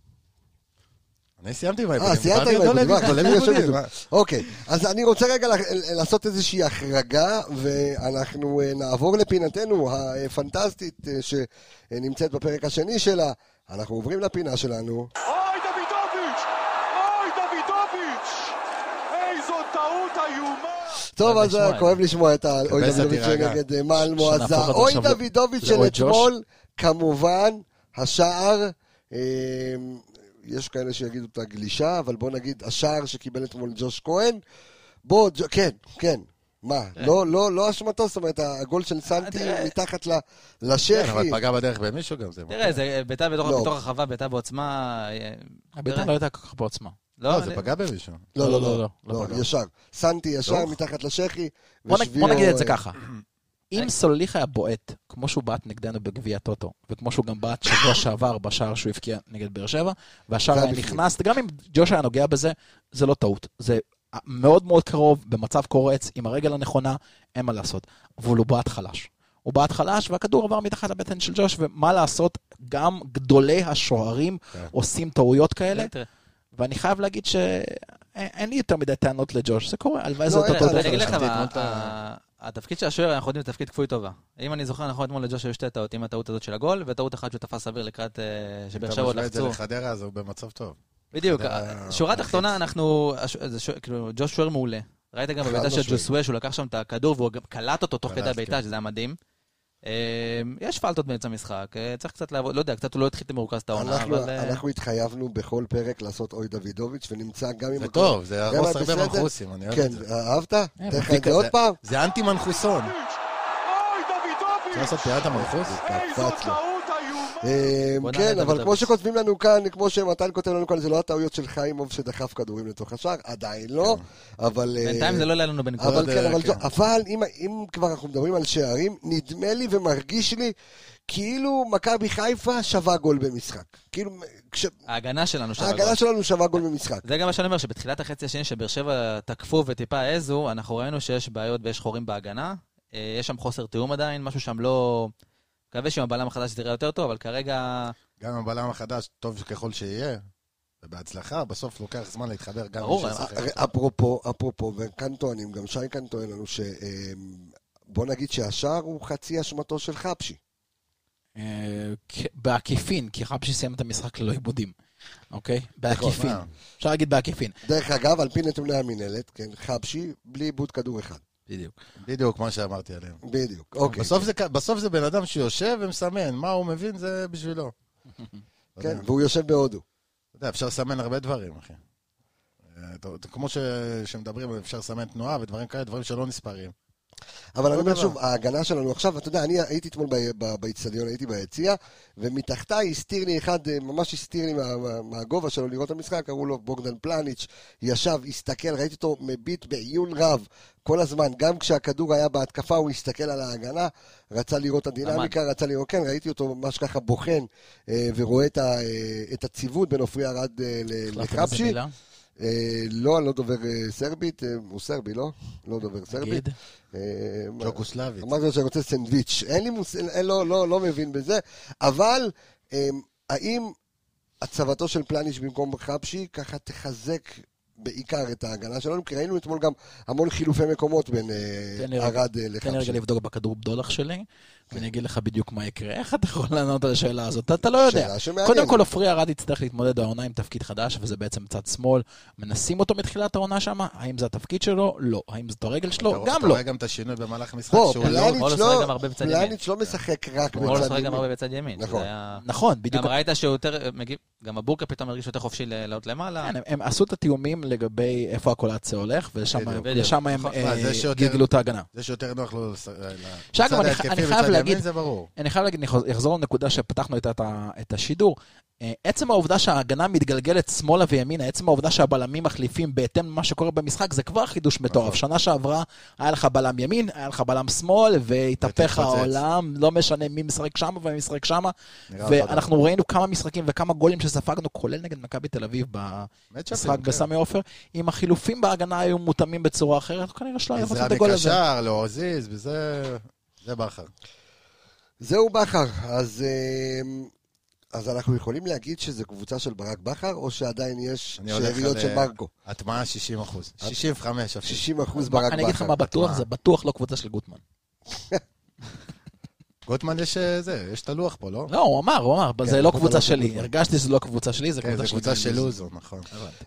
אני סיימתי בעיבודים. אה, סיימת עם העיבודים. אה, דולב חשבתי עיבודים. אוקיי, אז אני רוצה רגע לעשות איזושהי החרגה, ואנחנו אה, נעבור לפינתנו הפנטסטית אה, שנמצאת בפרק השני שלה. אנחנו עוברים לפינה שלנו. אוי דוידוביץ'! אוי דוידוביץ'! איזו טעות איומה! טוב, אז אה, כואב לשמוע את האוי דוידוביץ'. נגד אה, מעל שנהפוך את מועזה. זה אוי דוידוביץ' של. אתמול, כמובן, השער, יש כאלה שיגידו את הגלישה, אבל בוא נגיד השער שקיבל אתמול ג'וש כהן. בוא, ג'- כן, כן. מה, לא, לא, לא אשמתו, זאת אומרת, הגול של סנטי תראה. מתחת ל- כן, אבל. פגע בדרך במישהו גם זה. תראה, זה ביתה בתוך לא. בתוך הרחבה, ביתה בעוצמה... אה, הביתה תראה. לא הייתה כל כך בעוצמה. לא, אני- זה פגע במישהו. לא, לא, לא, לא, לא, לא. ישר. סנטי ישר לא? מתחת לשחי. בוא נגיד את זה אה, ככה. אם סולליך היה בועט, כמו שהוא בעט נגדנו בגביע טוטו, וכמו שהוא גם בעט שבוע שעבר בשער שהוא הבקיע נגד באר שבע, והשער היה. נכנס, גם אם ג'וש היה נוגע בזה, זה לא טעות. זה מאוד מאוד קרוב, במצב קורץ, עם הרגל הנכונה, אין מה לעשות. אבל הוא בעט חלש. הוא בעט חלש, והכדור עבר מתחת לבטן של ג'וש, ומה לעשות, גם גדולי השוערים כן. עושים טעויות כאלה, ואני חייב להגיד שאין לי יותר מדי טענות לג'וש, זה קורה, הלוואי לא, זה אותו תראה, אתה התפקיד של השוער, אנחנו יודעים, זה תפקיד כפוי טובה. אם אני זוכר נכון, אתמול לג'וש היו שתי טעות, עם הטעות הזאת של הגול, וטעות אחת שהוא תפס אוויר לקראת אה, שבאר אתה שבע עוד משווה את זה לחצו. לחדרה, אז הוא במצב טוב. בדיוק, שורה. תחתונה, אנחנו, כאילו, ג'וש שוער מעולה. ראית גם בביתה של. ג'וסווה, שהוא לקח שם את הכדור והוא קלט אותו תוך כדי הביתה, כן. שזה היה מדהים. אה, יש פלטות באמצע המשחק, אה, צריך קצת לעבוד, לא יודע, קצת הוא לא התחיל מרוכז את העונה, אנחנו- אבל... אה, אנחנו התחייבנו בכל פרק לעשות אוי דוידוביץ', ונמצא גם אם... זה טוב, זה יהרוס הרבה. מנחוסים, אני אוהב כן, את זה. אהבת? תן לך את זה עוד פעם? זה אנטי מנחוסון. אוי, דוידוביץ'! אפשר לעשות פינת המנחוס? איזו. טעות איומה! אה, בוא נעלה כן, את אבל כמו. שכותבים לנו כאן, כמו שמתן כותב לנו כאן, זה לא הטעויות של חיימוב שדחף כדורים לתוך השער, עדיין לא, אבל... אה, בינתיים זה לא עולה לנו בנקודות. אבל כן, אבל כן. אם- אם כבר אנחנו מדברים על שערים, נדמה לי ומרגיש לי כאילו מכבי חיפה שווה גול במשחק. כאילו, כש- ההגנה שלנו שווה גול. ההגנה שלנו שווה גול במשחק. זה גם מה שאני אומר, שבתחילת החצי השני שבאר שבע תקפו וטיפה העזו, אנחנו ראינו שיש בעיות ויש חורים בהגנה. אה, יש שם חוסר תיאום עדיין, משהו שם לא... מקווה שעם הבלם החדש זה יראה יותר טוב, אבל כרגע... גם הבלם החדש, טוב ככל שיהיה, ובהצלחה, בסוף לוקח זמן להתחבר גם ברור. הרי אפרופו, אפרופו, וכאן טוענים, גם שי כאן טוען לנו ש... אה, בוא נגיד שהשער הוא חצי אשמתו של חבשי. אה, בעקיפין, כי חבשי סיים את המשחק ללא עיבודים, אוקיי? בעקיפין. מה? אפשר להגיד בעקיפין. דרך אגב, על פי נתוני המינהלת, כן, חבשי, בלי עיבוד כדור אחד. בדיוק. בדיוק מה שאמרתי עליהם. בדיוק, אוקיי. בסוף זה כ- בסוף זה בן אדם שיושב ומסמן, מה הוא מבין זה בשבילו. כן, והוא יושב בהודו. אתה יודע, אפשר לסמן הרבה דברים, אחי. אה, כמו ש- שמדברים, אפשר לסמן תנועה ודברים כאלה, דברים שלא נספרים. אבל אני אומר. שוב, ההגנה שלנו עכשיו, אתה יודע, אני הייתי אתמול באיצטדיון, הייתי ביציע, ומתחתיי הסתיר לי אחד, אה, ממש הסתיר לי מה- מה- מהגובה שלו לראות את המשחק, קראו לו בוגדן פלניץ', ישב, הסתכל, ראיתי אותו מביט בעיון רב כל הזמן, גם כשהכדור היה בהתקפה, הוא הסתכל על ההגנה, רצה לראות את הדינמיקה, רצה לראות, כן, ראיתי אותו ממש ככה בוחן, אה, ורואה את אה, את הציוות בין עופרי ארד אה, לחבשי. אה, לא, אני לא דובר אה, סרבית, אה, הוא סרבי, לא? לא דובר סרבית. ג'וקוסלבית. אמרתי לו שאני רוצה סנדוויץ'. אין לי. אין, לא, לא, לא מבין בזה. אבל, אמ, האם הצבתו של פלניש במקום חבשי ככה תחזק בעיקר את ההגנה שלנו? כי ראינו אתמול גם המון חילופי מקומות בין ארד אה, תן לי לחבשי. רגע לבדוק בכדור בדולח שלי, ואני אגיד לך בדיוק מה יקרה. איך אתה יכול לענות על השאלה הזאת? אתה- אתה לא יודע. שאלה שמעניינת. קודם כל, עופרי ארד יצטרך להתמודד העונה עם תפקיד חדש, וזה בעצם צד שמאל. מנסים אותו מתחילת העונה שם? האם זה התפקיד שלו? לא. האם זאת הרגל שלו? אתה- גם אתה לא. רואה גם את השינוי במהלך המשחק, שהוא לא... פלניץ' לא, בצד ימין. פלניץ' לא משחק רק הוא לא בצד משחק גם ימין. הרבה בצד ימין. נכון. נכון, בדיוק. גם ראית שהוא יותר, גם הבורקה פתאום הרגיש יותר חופשי לעלות למעלה. כן, הם- עשו את התיאומים לגבי איפה הקולציה הולך. ולשם הם נכון. אה, שיותר- גלגלו את ההגנה. זה שיותר נוח לו... להגיד- זה ברור. אני חייב להגיד, אני אחזור לנקודה שפתחנו איתה את השידור. אה, עצם העובדה שההגנה מתגלגלת שמאלה וימינה, עצם העובדה שהבלמים מחליפים בהתאם למה שקורה במשחק, זה כבר חידוש מטורף. נכון. שנה שעברה היה לך בלם ימין, היה לך בלם שמאל, והתהפך. העולם, לא משנה מי משחק שמה ומי משחק שמה. אותו ואנחנו. ראינו כמה משחקים וכמה גולים שספגנו, כולל נגד מכבי תל אביב במשחק כן. בסמי עופר. אם החילופים בהגנה היו מותאמים בצורה אחרת, כנראה שלא היה לעשות את הגול הזה. מקשר, לא הזיז, וזה... זה בכר. זהו בכר, אז... אמ, אז אנחנו יכולים להגיד שזו קבוצה של ברק בכר, או שעדיין יש אני הולך שאריות על, של אה, מרקו? הטמעה 60 אחוז. 65 אפילו. 60 אחוז ברק אני אגיד לך בכר. מה בטוח? זה בטוח לא קבוצה של גוטמן. גוטמן יש אה, זה, יש את הלוח פה, לא? לא, הוא אמר, הוא אמר, כן, זה לא קבוצה קבוצה לא של שלי. הרגשתי שזו לא קבוצה שלי, זה כן, קבוצה של קבוצה של גלוז. לוזון, נכון.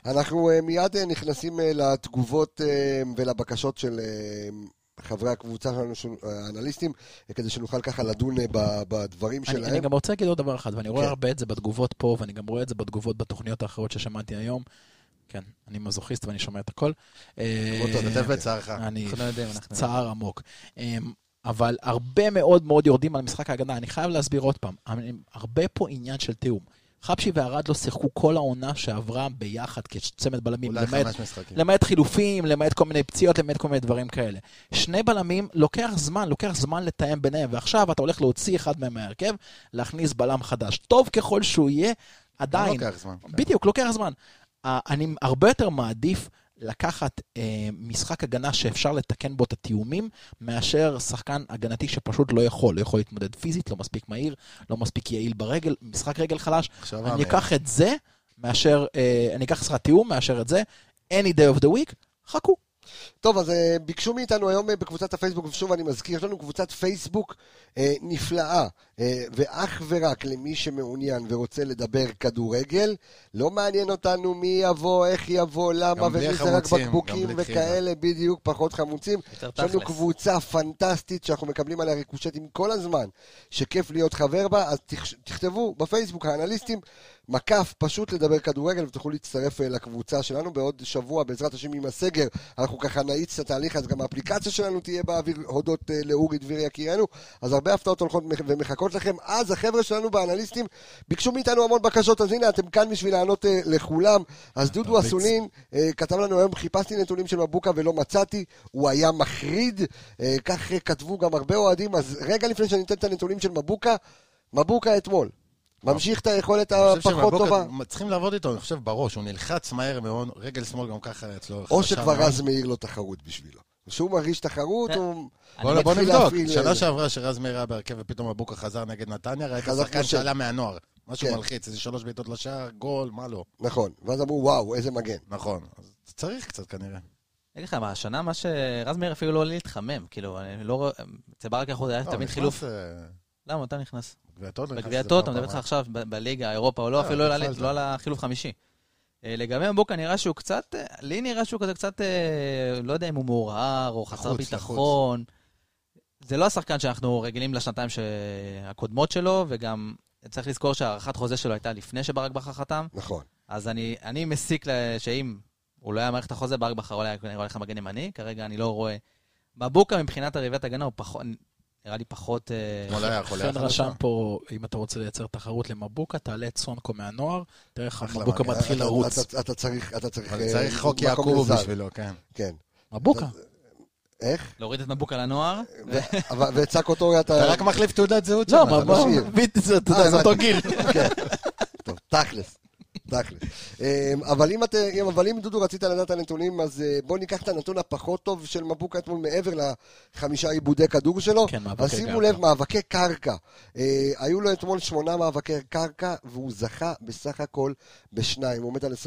אנחנו אה, מיד אה, נכנסים אה, לתגובות אה, ולבקשות של אה, חברי הקבוצה שלנו, של האנליסטים, אה, כדי שנוכל ככה לדון אה, בדברים אני, שלהם. אני גם רוצה להגיד עוד דבר אחד, ואני רואה כן. הרבה את זה בתגובות פה, ואני גם רואה את זה בתגובות בתוכניות האחרות ששמעתי היום. כן, אני מזוכיסט ואני שומע את הכל. אה, אותו, תשתף בצערך. אני אנחנו לא יודעים. צער עמוק. אמ, אבל הרבה מאוד מאוד יורדים על משחק ההגנה. אני חייב להסביר עוד פעם, הרבה פה עניין של תיאום. חבשי וארד לא שיחקו כל העונה שעברה ביחד כצמד בלמים, אולי למעט חמש משחקים. למעט חילופים, למעט כל מיני פציעות, למעט כל מיני דברים כאלה. שני בלמים, לוקח זמן, לוקח זמן לתאם ביניהם, ועכשיו אתה הולך להוציא אחד מהם מההרכב, להכניס בלם חדש. טוב ככל שהוא יהיה, עדיין, לוקח זמן. כן. בדיוק, לוקח זמן. אני הרבה יותר מעדיף לקחת אה, משחק הגנה שאפשר לתקן בו את התיאומים, מאשר שחקן הגנתי שפשוט לא יכול, לא יכול להתמודד פיזית, לא מספיק מהיר, לא מספיק יעיל ברגל, משחק רגל חלש. אני. אקח את זה, מאשר, אה, אני אקח שכר תיאום, מאשר את זה, any day of the week, חכו. טוב, אז אה, ביקשו מאיתנו היום אה, בקבוצת הפייסבוק, ושוב אני מזכיר, יש לנו קבוצת פייסבוק אה, נפלאה, אה, ואך ורק למי שמעוניין ורוצה לדבר כדורגל, לא מעניין אותנו מי יבוא, איך יבוא, למה, ומי זה רק בקבוקים. וכאלה, בדיוק, פחות חמוצים. יש לנו. קבוצה פנטסטית שאנחנו מקבלים עליה ריקושטים כל הזמן, שכיף להיות חבר בה, אז תכ- תכתבו בפייסבוק, האנליסטים, מקף, פשוט לדבר כדורגל, ותוכלו להצטרף אה, לקבוצה שלנו בעוד שבוע, בעזרת השם עם הסגר, אנחנו ככה נאיץ את התהליך, אז גם האפליקציה שלנו תהיה באוויר, הודות אה, לאורי דביר יקירנו, אז הרבה הפתעות הולכות מח- ומחכות לכם. אז החבר'ה שלנו באנליסטים ביקשו מאיתנו המון בקשות, אז הנה, אתם כאן בשביל לענות אה, לכולם. אז דודו. אסולין אה, כתב לנו היום, חיפשתי נתונים של מבוקה ולא מצאתי, הוא היה מחריד, כך כתבו גם הרבה אוהדים, אז רגע לפני שאני אתן את הנתונים של מבוקה, מבוקה אתמול. ממשיך את היכולת הפחות טובה. צריכים לעבוד איתו, אני חושב, בראש. הוא נלחץ מהר מאוד, רגל שמאל גם ככה אצלו. או שכבר. רז מאיר לו תחרות בשבילו. כשהוא מרגיש תחרות, כן. הוא בוא נבדוק. להפעיל, שנה אה, שעברה שרז מאיר היה בהרכב ופתאום מבוקה חזר נגד נתניה, ראית שחקן שעלה מהנוער. משהו כן. מלחיץ, איזה שלוש בעיטות לשער, גול, מה לא. נכון. ואז אמרו, וואו, איזה מגן. נכון. אז צריך קצת כנראה. אני אגיד לך מה, השנה מה שרז מאיר אפילו לא עולה להתחמם, כאילו, אני לא רואה, אצל ברק יכול היה לא, תמיד חילוף. אה, למה, אתה נכנס? בגביע איזה טוטו, פעם, מדבר איתך. עכשיו בליגה, אירופה, הוא לא אה, אפילו לא. על- לא על החילוף חמישי. אה, לגבי מבוקה נראה שהוא קצת, אה, לי נראה שהוא כזה קצת, אה, לא יודע אם הוא מעורער או חסר ביטחון. זה לא השחקן שאנחנו רגילים לשנתיים הקודמות שלו, וגם צריך לזכור שהארכת חוזה שלו הייתה לפני שברק בכר חתם, נכון. אז אני, אני מסיק שאם הוא לא היה את החוזה, ברק בכר אולי היה הולך למגן ימני, כרגע אני לא רואה. מבוקה מבחינת הריבת הגנה הוא פחות, נראה לי פחות... אה, אתמול היה חולה חן. רשם פה, אם אתה רוצה לייצר תחרות למבוקה, תעלה את סונקו מהנוער, תראה איך מבוקה. מתחיל אתה- לרוץ. אתה- צריך, אתה צריך... אה, צריך חוק לזר. בשבילו, כן. כן. מבוקה. איך? להוריד את מבוקה לנוער. ו- אבל- ואת סאקוטורי אתה... אתה רק מחליף תעודת זהות לא, שם, אתה משאיר. בדיוק, זה אה, אותו. גיל. כן. טוב, תכלס. תכלס. אמ, אבל אם, את, אם- אבל אם דודו רצית לדעת את הנתונים, אז אה, בוא ניקח את הנתון הפחות טוב של מבוקה אתמול מעבר לחמישה עיבודי כדור שלו. כן, מאבקי אז שימו קרקע. לב, מאבקי קרקע. אה, היו לו אתמול שמונה מאבקי קרקע, והוא זכה בסך הכל בשניים. הוא עומד על 25%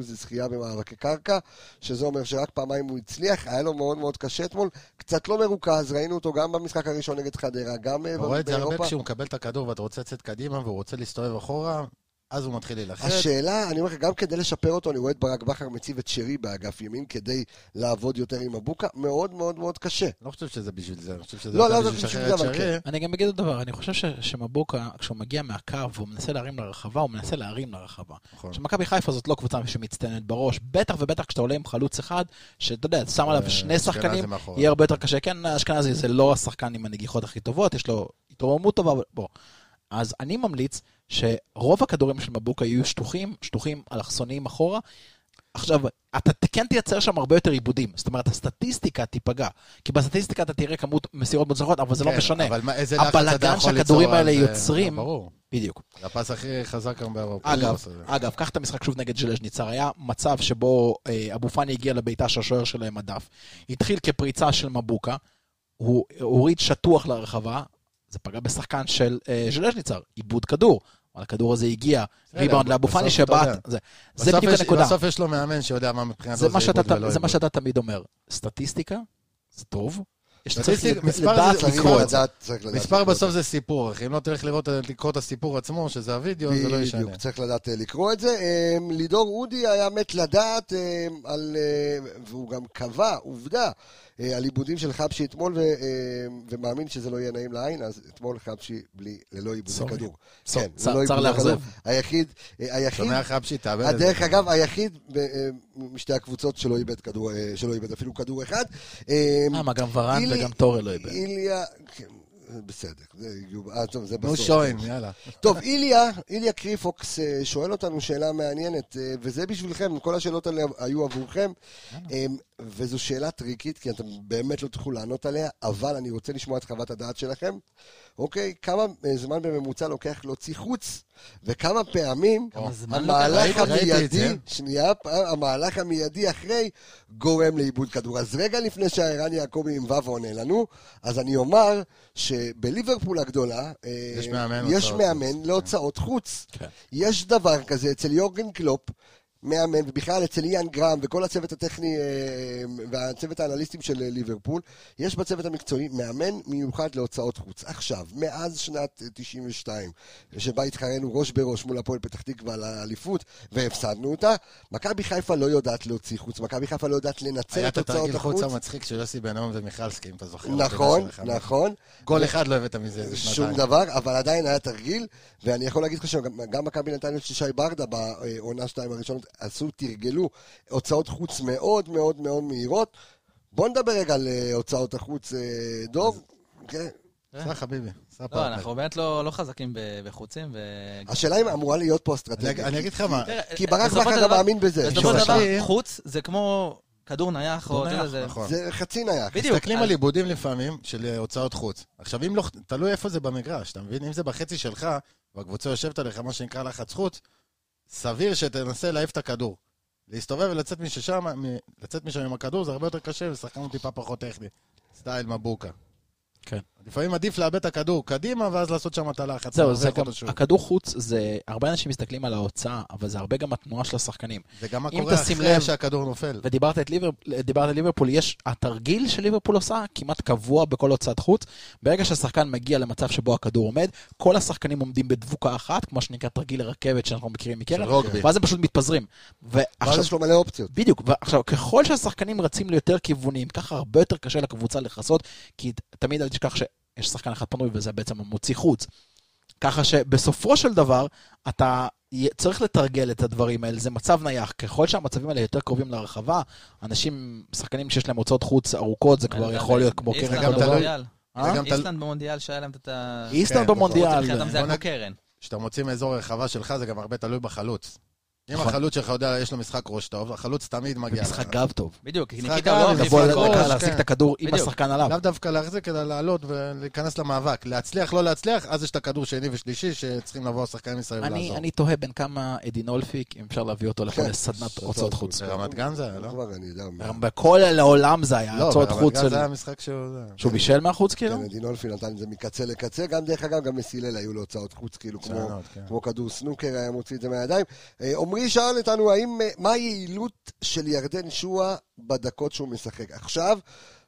זכייה במאבקי קרקע, שזה אומר שרק פעמיים הוא הצליח. היה לו מאוד מאוד קשה אתמול. קצת לא מרוכז, ראינו אותו גם במשחק הראשון נגד חדרה, גם אה, אתה רואה את זה הרבה באירופה. כשהוא מקבל את הכדור ואתה רוצה לצאת קדימה והוא רוצה להסתובב אחורה, אז הוא מתחיל להילחץ. השאלה, אני אומר לך, גם כדי לשפר אותו, אני רואה את ברק בכר מציב את שרי באגף ימין כדי לעבוד יותר עם מבוקה, מאוד מאוד מאוד קשה. לא חושב שזה בשביל זה, אני חושב שזה לא, לא, בשביל לשחרר זה, את שרי. אני גם אגיד עוד דבר, אני חושב ש- שמבוקה, כשהוא מגיע מהקו והוא מנסה להרים לרחבה, הוא מנסה להרים לרחבה. נכון. שמכבי חיפה זאת לא קבוצה שמצטיינת בראש, בטח ובטח כשאתה עולה עם חלוץ אחד, שאתה יודע, שם עליו אה, שני שחקנים. יהיה הרבה יותר קשה. כן, אשכנזי זה לא השחקן עם הנגיחות הכי טובות, יש לו התרוממות טובה, בוא. אז אני ממליץ שרוב הכדורים של מבוקה יהיו שטוחים, שטוחים אלכסוניים אחורה. עכשיו, אתה כן תייצר שם הרבה יותר עיבודים, זאת אומרת, הסטטיסטיקה תיפגע. כי בסטטיסטיקה אתה תראה כמות מסירות מוצלחות, אבל זה לא כן, משנה. אבל מה- איזה לחץ אתה יכול ליצור האלה על זה? יוצרים, ברור. בדיוק. זה הפס הכי חזק היום באירופה. אגב, הזה. אגב, קח את המשחק שוב נגד ז'לז'ניצר, היה מצב שבו אה, אבו פאני הגיע לביתה של השוער שלהם מדף, התחיל כפריצה של מבוקה, הוא הוריד שטוח לרחבה, זה פגע בשחקן של אה, ז'לז'ניצר, עיבוד כדור. הכדור הזה הגיע, ריבאונד לאבו פאני שבעט. זה, בדיוק הנקודה. בסוף יש לו מאמן שיודע מה מבחינתו זה זה מה שאתה- עיבוד ולא זה מה. שאתה תמיד אומר, סטטיסטיקה, זה טוב, מספר בסוף זה סיפור, אחי. אם לא תלך לראות, לקרוא את הסיפור עצמו, שזה הווידאו, זה לא ישנה. בדיוק, צריך לדעת אה, לקרוא את זה. אה, לידור אודי היה מת לדעת אה, על, אה, והוא גם קבע, עובדה, אה, על עיבודים של חבשי אתמול, ו- אה, ומאמין שזה לא יהיה נעים לעין, אז אתמול חבשי בלי, ללא עיבודי סורי. כדור. סור- כן, צר- לאכזב. היחיד, היחיד, שומע חבשי, תאבד את זה. הדרך אגב, היחיד משתי הקבוצות שלא איבד אפילו כדור אחד. אה, מה, גם ורן וגם טורל לא איבד. איליה, כן, בסדר, זה, אה, טוב, זה נו בסוף. שוין, יאללה. טוב, איליה, איליה קריפוקס אה, שואל אותנו שאלה מעניינת, אה, וזה בשבילכם, כל השאלות האלה היו עבורכם, וזו שאלה טריקית, כי אתם באמת לא תוכלו לענות עליה, אבל אני רוצה לשמוע את חוות הדעת שלכם. אוקיי, כמה אה, זמן בממוצע לוקח להוציא חוץ, וכמה פעמים כמה המהלך את המיידי. שנייה, פ- המהלך המיידי אחרי גורם לאיבוד כדור. אז רגע לפני שהערן יעקבי עם ו' עונה לנו, אז אני אומר שבליברפול הגדולה, אה, יש מאמן יש מאמן. להוצאות חוץ. כן. יש דבר כזה אצל יורגן קלופ, מאמן, ובכלל אצל איאן גרם וכל הצוות הטכני אה, והצוות האנליסטים של אה, ליברפול, יש בצוות המקצועי מאמן מיוחד להוצאות חוץ. עכשיו, מאז שנת אה, 92, שבה התחרנו ראש בראש מול הפועל פתח תקווה על האליפות, והפסדנו אותה, מכבי חיפה לא יודעת להוציא חוץ, מכבי חיפה לא יודעת לנצל היה את את הוצאות התרגיל חוץ החוץ. המצחיק של יוסי בן-און ומיכלסקי, אם אתה זוכר. נכון. נכון. גול אחד לא הבאת מזה איזה שום שנתיים. דבר, אבל עדיין היה תרגיל, ואני יכול להגיד לך שגם גם מכבי נתניה של שי ברדה בעונה שתיים הראשונות עשו, תרגלו הוצאות חוץ מאוד מאוד מאוד מהירות. בוא נדבר רגע על אה, הוצאות החוץ, אה, דוב. כן. סע חביבי, סע לא. אנחנו באמת לא לא חזקים בחוצים. השאלה אם אמורה להיות פה אני- אסטרטגיה. אני אגיד לך מה, כי ברק בכר גם מאמין בזה. בסופו של דבר, חוץ זה כמו כדור נייח, או... אתה יודע, נייח, זה- נכון. זה חצי נייח. בדיוק. מסתכלים על עיבודים לפעמים של אה, הוצאות חוץ. עכשיו, אם לא, תלוי איפה זה במגרש, אתה מבין? אם זה בחצי שלך, והקבוצה יושבת עליך, מה שנקרא לחץ חוץ, סביר שתנסה להעיף את הכדור. להסתובב ולצאת משם, לצאת משם עם הכדור זה הרבה יותר קשה, ושחקן הוא טיפה פחות טכני. סטייל מבוקה. כן. לפעמים עדיף לאבד את הכדור קדימה, ואז לעשות שם את הלחץ. זהו, זה גם. הכדור חוץ, זה, הרבה אנשים מסתכלים על ההוצאה, אבל זה הרבה גם התנועה של השחקנים. זה גם מה אם קורה אחרי לב- שהכדור נופל. ודיברת את ליבר, על ליברפול, יש, התרגיל שליברפול עושה כמעט קבוע בכל הוצאת חוץ. ברגע שהשחקן מגיע למצב שבו הכדור עומד, כל השחקנים עומדים בדבוקה אחת, כמו שנקרא תרגיל הרכבת שאנחנו מכירים מקרן. ואז הם פשוט מתפזרים. ואז ועכשיו, יש לו מלא אופציות. בדיוק, ועכשיו, ככל שהשחקנים רצים ליותר כיוונים, ככה הרבה יותר קשה לקבוצה לכסות, כי תמיד אל תשכח שיש שחקן אחד פנוי וזה בעצם המוציא חוץ. ככה שבסופו של דבר, אתה צריך לתרגל את הדברים האלה, זה מצב נייח. ככל שהמצבים האלה יותר קרובים להרחבה, אנשים, שחקנים שיש להם הוצאות חוץ ארוכות, זה כבר יכול להיות כמו קרן. במונדיאל. אה? איסלנד במונדיאל שהיה להם את ה... איסלנד כן, במונדיאל. מבחינתם זה היה בוא כמו נ- קרן. כשאתה מוציא מאזור הרחבה שלך, זה גם הרבה תלוי בחלוץ. אם נכון. החלוץ שלך יודע, יש לו משחק ראש טוב, החלוץ תמיד מגיע. לך. גב טוב. בדיוק, כי משחק ניקיטה לא לבוא החליף לבוא הכל. לדקה כן. להחזיק את הכדור עם. השחקן עליו. לאו דווקא להחזיק, אלא לעלות ולהיכנס למאבק. להצליח, לא להצליח, אז יש את הכדור שני ושלישי שצריכים לבוא השחקנים מסביב אני, לעזור. אני תוהה בין כמה אדין אולפיק, אם אפשר להביא אותו לפה כן. לסדנת הוצאות חוץ. ברמת גן זה היה, לא? כבר אני יודע. מה. בכל העולם זה היה לא, הוצאות ברמת חוץ גן של... זה היה משחק שהוא... זה. שהוא בישל מהחוץ כאילו? כן, דינולפי נתן את זה מקצה לקצה, גם דרך אגב, גם מסילל היו לו הוצאות חוץ, כאילו, כמו, מצוינות. כמו כדור סנוקר, היה מוציא את זה מהידיים. אה, עמרי שאל אותנו, האם, אה, מה היעילות של ירדן שואה בדקות שהוא משחק? עכשיו,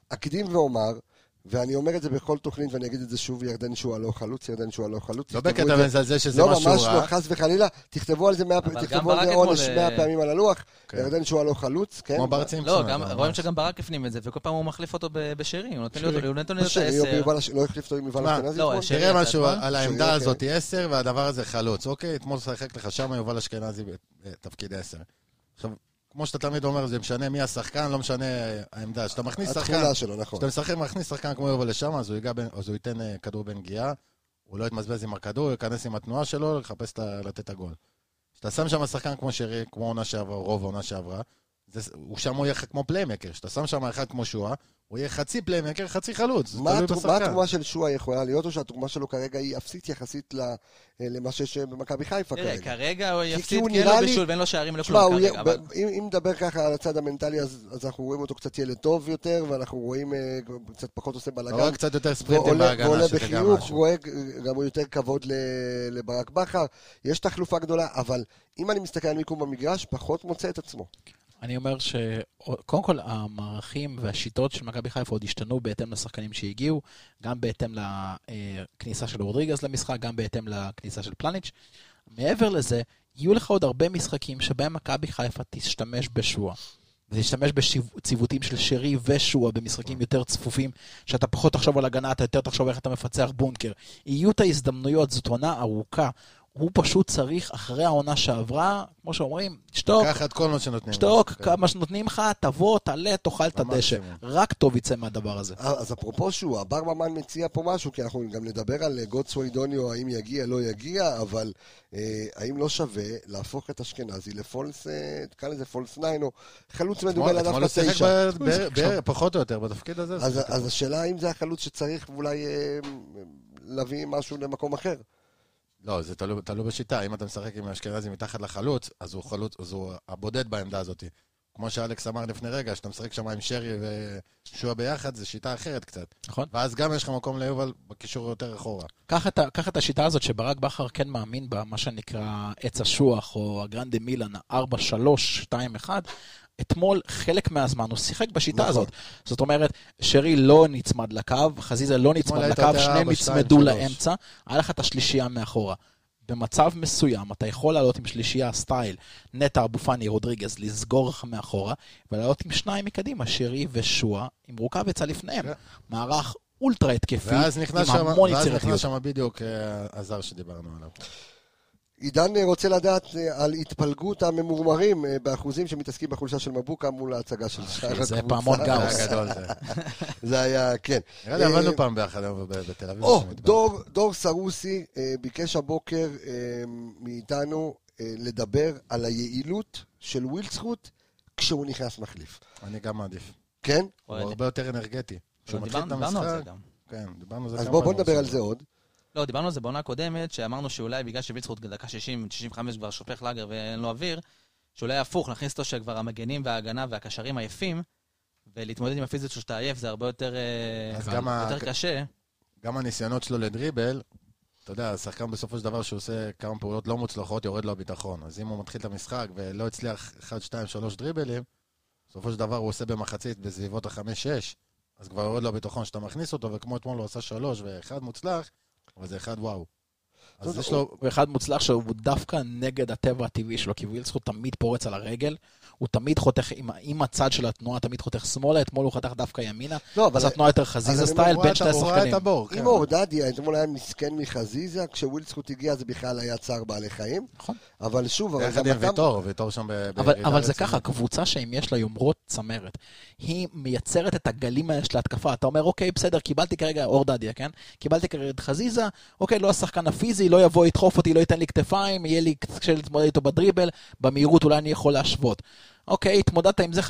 אקדים ואומר, ואני אומר את זה בכל תוכנית, ואני אגיד את זה שוב, ירדן שואה לא חלוץ, ירדן שואה לא חלוץ. לא בקטע את זה. מזלזל שזה לא, משהו ממש רע. לא, חס וחלילה. תכתבו על זה מאה גם תכתבו על זה עונש אה, מאה פעמים על הלוח. כן. ירדן שואה לא חלוץ, כן? כמו בר לא. גם אבל רואים ממש. שגם ברק הפנים את זה, וכל פעם הוא מחליף אותו בשרי, הוא נותן לי אותו, הוא נותן לי אותו בשרי, או עשר. ביובל הש- לא החליף אותו עם יובל מה? אשכנזי? לא, תראה משהו. על העמדה אוקיי. הזאת, 10, והדבר הזה חלוץ. אוקיי, אתמול שחק לך שם יובל אשכנזי בתפקיד 10. עכשיו, כמו שאתה תמיד אומר, זה משנה מי השחקן, לא משנה העמדה. כשאתה מכניס שחקן, התכונה שלו, נכון. כשאתה משחק, מכניס שחקן כמו יובל לשם, אז הוא בין- אז הוא ייתן אה, כדור בנגיעה, הוא לא יתמזבז עם הכדור, הוא ייכנס עם התנועה שלו, לחפש לתת את הגול. כשאתה שם שם שחקן כמו שרי, כמו עונה שעברה, רוב העונה שעברה, זה- הוא שם הוא יהיה כמו playmaker. כשאתה שם שם אחד כמו שועה, הוא יהיה חצי playmaker, חצי חלוץ. מה התרומה- מה. התרומה של שועה יכולה להיות, או שהתרומה שלו כרגע היא אפסית יחסית ל- אה, למה שיש במכבי חיפה תראה, כרגע? כרגע הוא יפסיד הוא כי אין לו לי- בישול ואין לו שערים ולא תשמע, כלום הוא כרגע, יהיה- אבל... ב- אם אם נדבר ככה על הצד המנטלי, אז אז אנחנו רואים אותו קצת ילד טוב יותר, ואנחנו רואים אה, קצת פחות עושה בלאגן. רואה קצת יותר ספרינטים ועולה בהגנה, ועולה שזה גם בחיוך. רואה גם הוא יותר כבוד ל- לברק בכר. יש תחלופה גדולה, אבל אם אני מסתכל על מיקום במגרש, פחות מוצא את עצמו. אני אומר שקודם כל המערכים והשיטות של מכבי חיפה עוד השתנו בהתאם לשחקנים שהגיעו, גם בהתאם לכניסה של רודריגז למשחק, גם בהתאם לכניסה של פלניץ'. מעבר לזה, יהיו לך עוד הרבה משחקים שבהם מכבי חיפה תשתמש בשועה. ותשתמש בציוותים של שרי ושועה במשחקים יותר צפופים, שאתה פחות תחשוב על הגנה, אתה יותר תחשוב איך אתה מפצח בונקר. יהיו את ההזדמנויות, זאת עונה ארוכה. הוא פשוט צריך, אחרי העונה שעברה, כמו שאומרים, תשתוק, קח את כל מה שנותנים. שתוק, כן. כמה שנותנים לך, תבוא, תעלה, תאכל את הדשא. במקסימום. רק טוב יצא מהדבר הזה. אז אפרופו שהוא, הבר ממן מציע פה משהו, כי אנחנו גם נדבר על גודסווי דוניו, האם יגיע, לא יגיע, אבל אה, האם לא שווה להפוך את אשכנזי לפולס, אה, תקרא לזה פולס ניין, או חלוץ מדובר אתמול לדווקא הוא שיחק תשע. ב- ב- ב- פחות או יותר בתפקיד הזה. אז, השאלה האם זה החלוץ שצריך אולי אה, להביא משהו למקום אחר. לא, זה תלוי, תלוי בשיטה. אם אתה משחק עם אשכנזי מתחת לחלוץ, אז הוא חלוץ, אז הוא הבודד בעמדה הזאת. כמו שאלכס אמר לפני רגע, שאתה משחק שם עם שרי ושועה ביחד, זו שיטה אחרת קצת. נכון? ואז גם יש לך מקום ליובל בקישור יותר אחורה. קח את, השיטה הזאת שברק בכר כן מאמין בה, מה שנקרא עץ אשוח, או הגרנדה מילאן, 4, 3, 2, 1. אתמול, חלק מהזמן, הוא שיחק בשיטה נכון. הזאת. זאת אומרת, שרי לא נצמד לקו, חזיזה לא נצמד לקו, שניהם נצמדו. לאמצע, היה לך את השלישייה מאחורה. במצב מסוים, אתה יכול לעלות עם שלישייה סטייל, נטע, אבו פאני, רודריגז, לסגור לך מאחורה, ולעלות עם שניים מקדימה, שרי ושועה, עם רוקאביצה לפניהם. כן. מערך אולטרה התקפי, ואז עם המון ואז יצירתיות. נכנס שם בדיוק אה, הזר שדיברנו עליו. עידן אה, רוצה לדעת אה, על התפלגות הממורמרים אה, באחוזים שמתעסקים בחולשה של מבוקה מול ההצגה של שאר זה הקבוצה. פעמון זה גאוס. היה גדול זה. היה, כן. נראה לי אה, עבדנו פעם ביחד היום בתל אביב. או. דור, דור סרוסי אה, ביקש הבוקר אה, מאיתנו אה, לדבר על היעילות של ווילדסחוט כשהוא נכנס מחליף. אני גם מעדיף. כן? הוא. הרבה יותר אנרגטי. דיברנו על זה המשחק... גם. כן, דיברנו על זה אז בואו נדבר על. זה עוד. לא, דיברנו על זה בעונה הקודמת, שאמרנו שאולי בגלל שווילצחוט דקה 60-65 כבר שופך לאגר ואין לו אוויר, שאולי הפוך, נכניס אותו שכבר המגנים וההגנה והקשרים עייפים, ולהתמודד עם הפיזיות שאתה עייף זה הרבה יותר, אה, אז גם ה- יותר קשה. גם הניסיונות שלו לדריבל, אתה יודע, השחקן בסופו של דבר שהוא עושה כמה פעולות לא מוצלחות, יורד לו הביטחון. אז אם הוא מתחיל את המשחק ולא הצליח 1, 2, 3 דריבלים, בסופו של דבר הוא עושה במחצית בסביבות ה-5-6, אז כבר יורד לו הביטחון שאתה מכניס אותו, וכמו אתמול הוא עשה 3 ואחד מוצלח, אבל זה אחד וואו. אז יש לו... הוא אחד מוצלח שהוא דווקא נגד הטבע הטבעי שלו, כי וילסקוט תמיד פורץ על הרגל, הוא תמיד חותך, עם, עם הצד של התנועה תמיד חותך שמאלה, אתמול הוא חתך דווקא ימינה, לא, אבל אז התנועה יותר חזיזה סטייל הוא בין ראה שני את ה- הוא ראה השחקנים. את הבור, כן. אם אורדדיה אתמול היה מסכן מחזיזה, כשווילדסקוט הגיע זה בכלל היה צער בעלי חיים. נכון. אבל שוב, אבל גם. ויטור, ויטור שם ב... אבל, זה. ככה, קבוצה שאם יש לה יומרות צמרת, היא מייצרת את הגלים האלה של ההתקפה. אתה אומר, אוקיי, בסדר, קיבלתי כרגע אור דדיה, כן? קיבלתי כרגע את חזיזה, אוקיי, לא השחקן הפיזי, לא יבוא, ידחוף אותי, לא ייתן לי כתפיים, יהיה לי קשה להתמודד איתו בדריבל, במהירות אולי אני יכול להשוות. אוקיי, התמודדת עם זה 50-60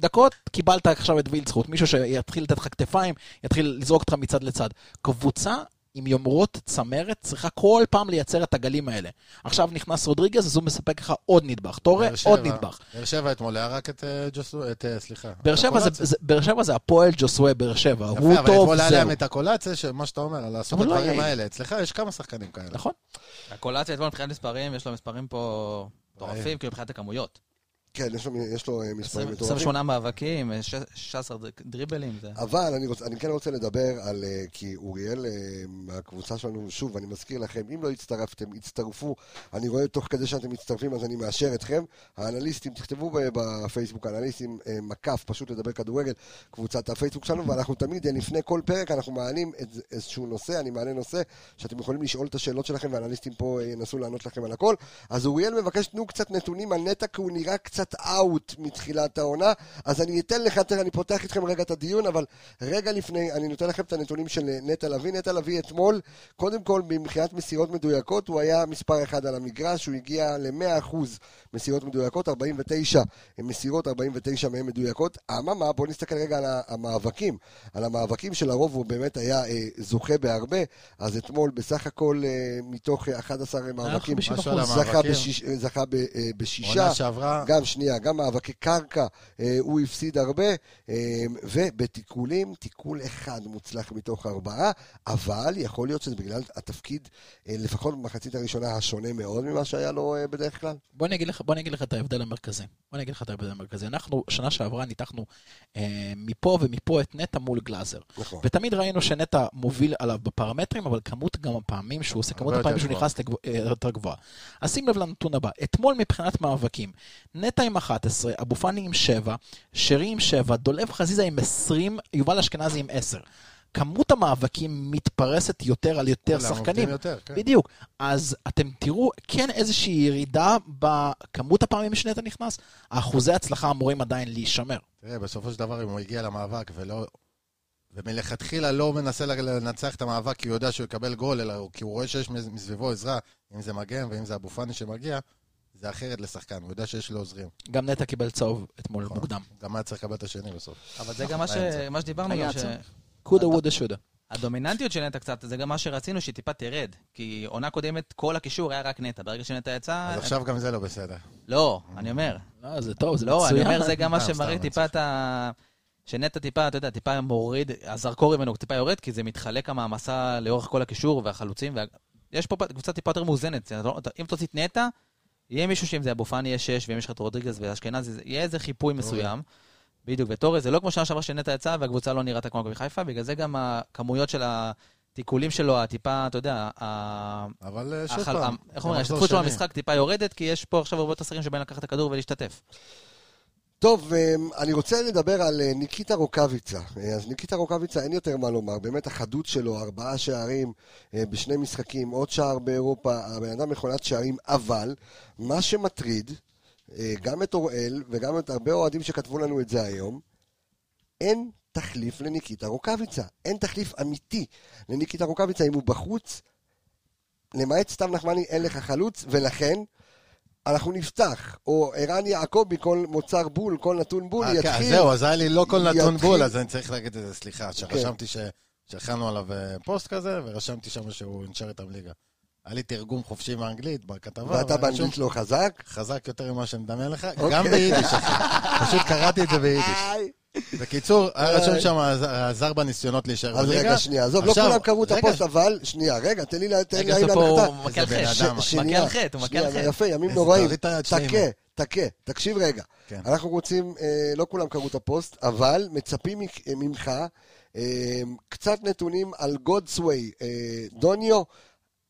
דקות, קיבלת עכשיו את וילצחוט, מישהו שיתחיל לתת לך כתפיים, יתחיל לזרוק אותך מצד לצד. קבוצה עם יומרות צמרת צריכה כל פעם לייצר את הגלים האלה. עכשיו נכנס רודריגז, אז הוא מספק לך עוד נדבך. שבע- עוד נדבך. באר שבע אתמול היה רק את אה, ג'וסו, את, אה, סליחה. באר שבע זה- באר שבע זה הפועל ג'וסווה באר שבע. הוא יפה, אבל טוב, אתמול היה זהו. להם את הקולציה, שמה שאתה אומר, על לעשות את אבל לא הדברים האלה. אצלך יש כמה שחקנים כאלה. נכון. הקולציה אתמול מבחינת מספרים, יש לו מספרים פה מטורפים, כאילו מבחינת הכמויות. כן, יש לו, יש לו אה, מספרים מטורפים. 28 מאבקים, אה, ש- 16 דריבלים, זה... אבל אני, רוצ, אני כן רוצה לדבר על, אה, כי אוריאל אה, מהקבוצה שלנו, שוב, אני מזכיר לכם, אם לא הצטרפתם, הצטרפו, אני רואה תוך כדי שאתם מצטרפים, אז אני מאשר אתכם. האנליסטים, תכתבו בפייסבוק, האנליסטים, אה, מקף, פשוט לדבר כדורגל, קבוצת הפייסבוק שלנו, ואנחנו תמיד, אה, לפני כל פרק, אנחנו מעלים איז- איזשהו נושא, אני מעלה נושא, שאתם יכולים לשאול את השאלות שלכם, והאנליסטים פה אה, ינסו לענות לכם על הכל. אז אוריאל מבקש, תנו קצת נתונים על נטע, כי הוא נראה קצת אאוט מתחילת העונה, אז אני אתן לך, תראה, אני פותח איתכם רגע את הדיון, אבל רגע לפני, אני נותן לכם את הנתונים של נטע לביא. נטע לביא אתמול, קודם כל, מבחינת מסירות מדויקות, הוא היה מספר אחד על המגרש, הוא הגיע ל-100% מסירות מדויקות, 49 מסירות, 49 מהן מדויקות. אממה, בואו נסתכל רגע על המאבקים. על המאבקים שלרוב הוא באמת היה אה, זוכה בהרבה, אז אתמול בסך הכל אה, מתוך אה, 11 מאבקים, 50%. משהו על זכה. בשיש, אה, זכה ב, אה, בשישה. גם שנייה, גם מאבקי קרקע, אה, הוא הפסיד הרבה, אה, ובתיקולים, תיקול אחד מוצלח מתוך ארבעה, אבל יכול להיות שזה בגלל התפקיד, אה, לפחות במחצית הראשונה, השונה מאוד ממה שהיה לו אה, בדרך כלל. בוא אני אגיד לך, בוא אני אגיד לך את ההבדל המרכזי. בוא אני אגיד לך את ההבדל המרכזי. אנחנו, שנה שעברה ניתחנו אה, מפה ומפה את נטע מול גלאזר. נכון. ותמיד ראינו שנטע מוביל עליו בפרמטרים, אבל כמות גם הפעמים שהוא עושה, כמות הפעמים שהוא. נכנס לגב- יותר גבוהה. אז שים לב לנתון הבא, אתמול מבחינת מאבקים, נטע עם 11, אבו פאני עם 7, שרי עם 7, דולב חזיזה עם 20, יובל אשכנזי עם 10. כמות המאבקים מתפרסת יותר על יותר שחקנים. יותר, כן. בדיוק. אז אתם תראו, כן איזושהי ירידה בכמות הפעמים שנטע נכנס, האחוזי ההצלחה אמורים עדיין להישמר. תראה, בסופו של דבר, אם הוא הגיע למאבק ולא... ומלכתחילה לא מנסה לנצח את המאבק כי הוא יודע שהוא יקבל גול, אלא כי הוא רואה שיש מסביבו עזרה, אם זה מגן ואם זה אבו פאני שמגיע, זה אחרת לשחקן, הוא יודע שיש לו עוזרים. גם נטע קיבל צהוב אתמול נכון. מוקדם. גם היה צריך לקבל את השני בסוף. אבל זה גם מה ש- באמצע. מה שדיברנו. קודה וודה שודה. הדומיננטיות של נטע קצת, זה גם מה שרצינו, שהיא טיפה תרד. כי עונה קודמת, כל הקישור היה רק נטע. ברגע שנטע יצא... אז עכשיו גם זה לא בסדר. לא, אני אומר. לא, זה טוב, זה לא, מצוין. אני אומר, זה גם מה סתם, שמראה טיפה את ה... שנטע טיפה, אתה יודע, טיפה מוריד, הזרקור ממנו טיפה יורד, כי זה מתחלק המעמסה לאורך כל הקישור והחלוצים. וה... יש פה קבוצה טיפה יותר מאוזנת. לא- אם תוציא את נטע, יהיה מישהו שאם זה אבו פאני יהיה שש, ואם יש לך את רודריגז ואשכנזי, זה- יהיה איזה חיפוי מסוים. בדיוק, וטורס, זה לא כמו שנה שעברה שנטע יצא והקבוצה לא נראתה כמו מכבי חיפה, בגלל זה גם הכמויות של התיקולים שלו, הטיפה, אתה יודע, אבל אה, שוב פעם, איך אומרים, ההשתתפות שלו שני. במשחק טיפה יורדת, כי יש פה עכשיו הרבה יותר שחקנים שבאים לקחת את הכדור ולהשתתף. טוב, אמ, אני רוצה לדבר על אה, ניקיטה רוקאביצה. אה, אז ניקיטה רוקאביצה, אין יותר מה לומר. באמת החדות שלו, ארבעה שערים אה, בשני משחקים, עוד שער באירופה, הבן אדם מכונת שערים, אבל מה שמטריד, גם את אוראל וגם את הרבה אוהדים שכתבו לנו את זה היום, אין תחליף לניקיטה רוקאביצה. אין תחליף אמיתי לניקיטה רוקאביצה. אם הוא בחוץ, למעט סתיו נחמני, אין לך חלוץ, ולכן... אנחנו נפתח, או ערן יעקבי, כל מוצר בול, כל נתון בול, אה, כן, אז יתחיל. זהו, אז היה לי לא כל נתון בול, אז אני צריך להגיד את זה, סליחה, כן. שרשמתי ש- שהכנו עליו אה, פוסט כזה, ורשמתי שם שהוא נשאר איתם ליגה. היה לי תרגום חופשי מאנגלית בכתבה. ואתה באנגלית לא חזק? חזק יותר ממה שאני מדמיין לך, אוקיי. גם ביידיש. פשוט קראתי את זה ביידיש. בקיצור, היה איי. רשום שם עזר בניסיונות להישאר אז בליגה. רגע, שנייה, עזוב, לא כולם קראו את הפוסט, אבל, שנייה, רגע, תן לי לה- תן לי רגע, להעיד בסוף הוא. מכה על חטא. הוא שנייה, מכה על חטא, הוא מכה על שנייה, חטא. יפה, ימים נוראים. תכה. תכה, תקשיב רגע. כן. אנחנו רוצים, אה, לא כולם קראו את הפוסט, אבל מצפים ממך אה, קצת נתונים על גודסווי אה, דוניו,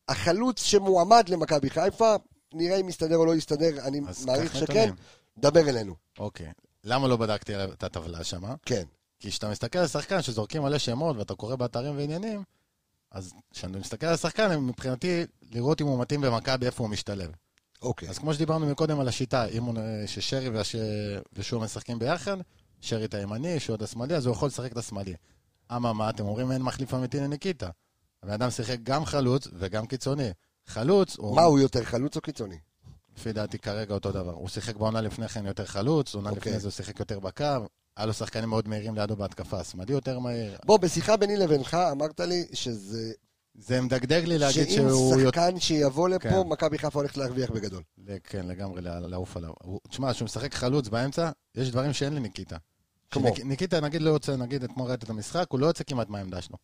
החלוץ שמועמד למכבי חיפה, נראה אם יסתדר או לא יסתדר, אני אז מעריך שכן. דבר אלינו. אוקיי. למה לא בדקתי את הטבלה שם? כן. כי כשאתה מסתכל על שחקן שזורקים מלא שמות ואתה קורא באתרים ועניינים, אז כשאני מסתכל על שחקן, מבחינתי, לראות אם הוא מתאים במכבי, איפה הוא משתלב. אוקיי. אז כמו שדיברנו מקודם על השיטה, אם הוא, ששרי וש... ושוע משחקים ביחד, שרי את הימני, שוע את השמאלי, אז הוא יכול לשחק את השמאלי. אממה, אתם אומרים אין מחליף אמיתי לניקיטה. הבן אדם שיחק גם חלוץ וגם קיצוני. חלוץ, הוא, מה, הוא יותר חלוץ או קיצוני? לפי דעתי כרגע אותו דבר. הוא שיחק בעונה לפני כן יותר חלוץ, עונה אוקיי. לפני זה הוא שיחק יותר בקו, היה לו שחקנים מאוד מהירים לידו בהתקפה, השמאלי יותר מהיר. בוא, בשיחה ביני לבינך אמרת לי שזה... זה מדגדג לי להגיד שאם שהוא... יותר- שחקן שיבוא לפה, כן. מכבי חיפה הולכת להרוויח בגדול. כן, לגמרי, לעוף עליו. תשמע, כשהוא משחק חלוץ באמצע, יש דברים שאין לניקיטה. כמו? ניקיטה, נגיד, לא יוצא, נגיד, אתמול ראית את המשחק, הוא לא יוצא כמעט מהעמדה שלו.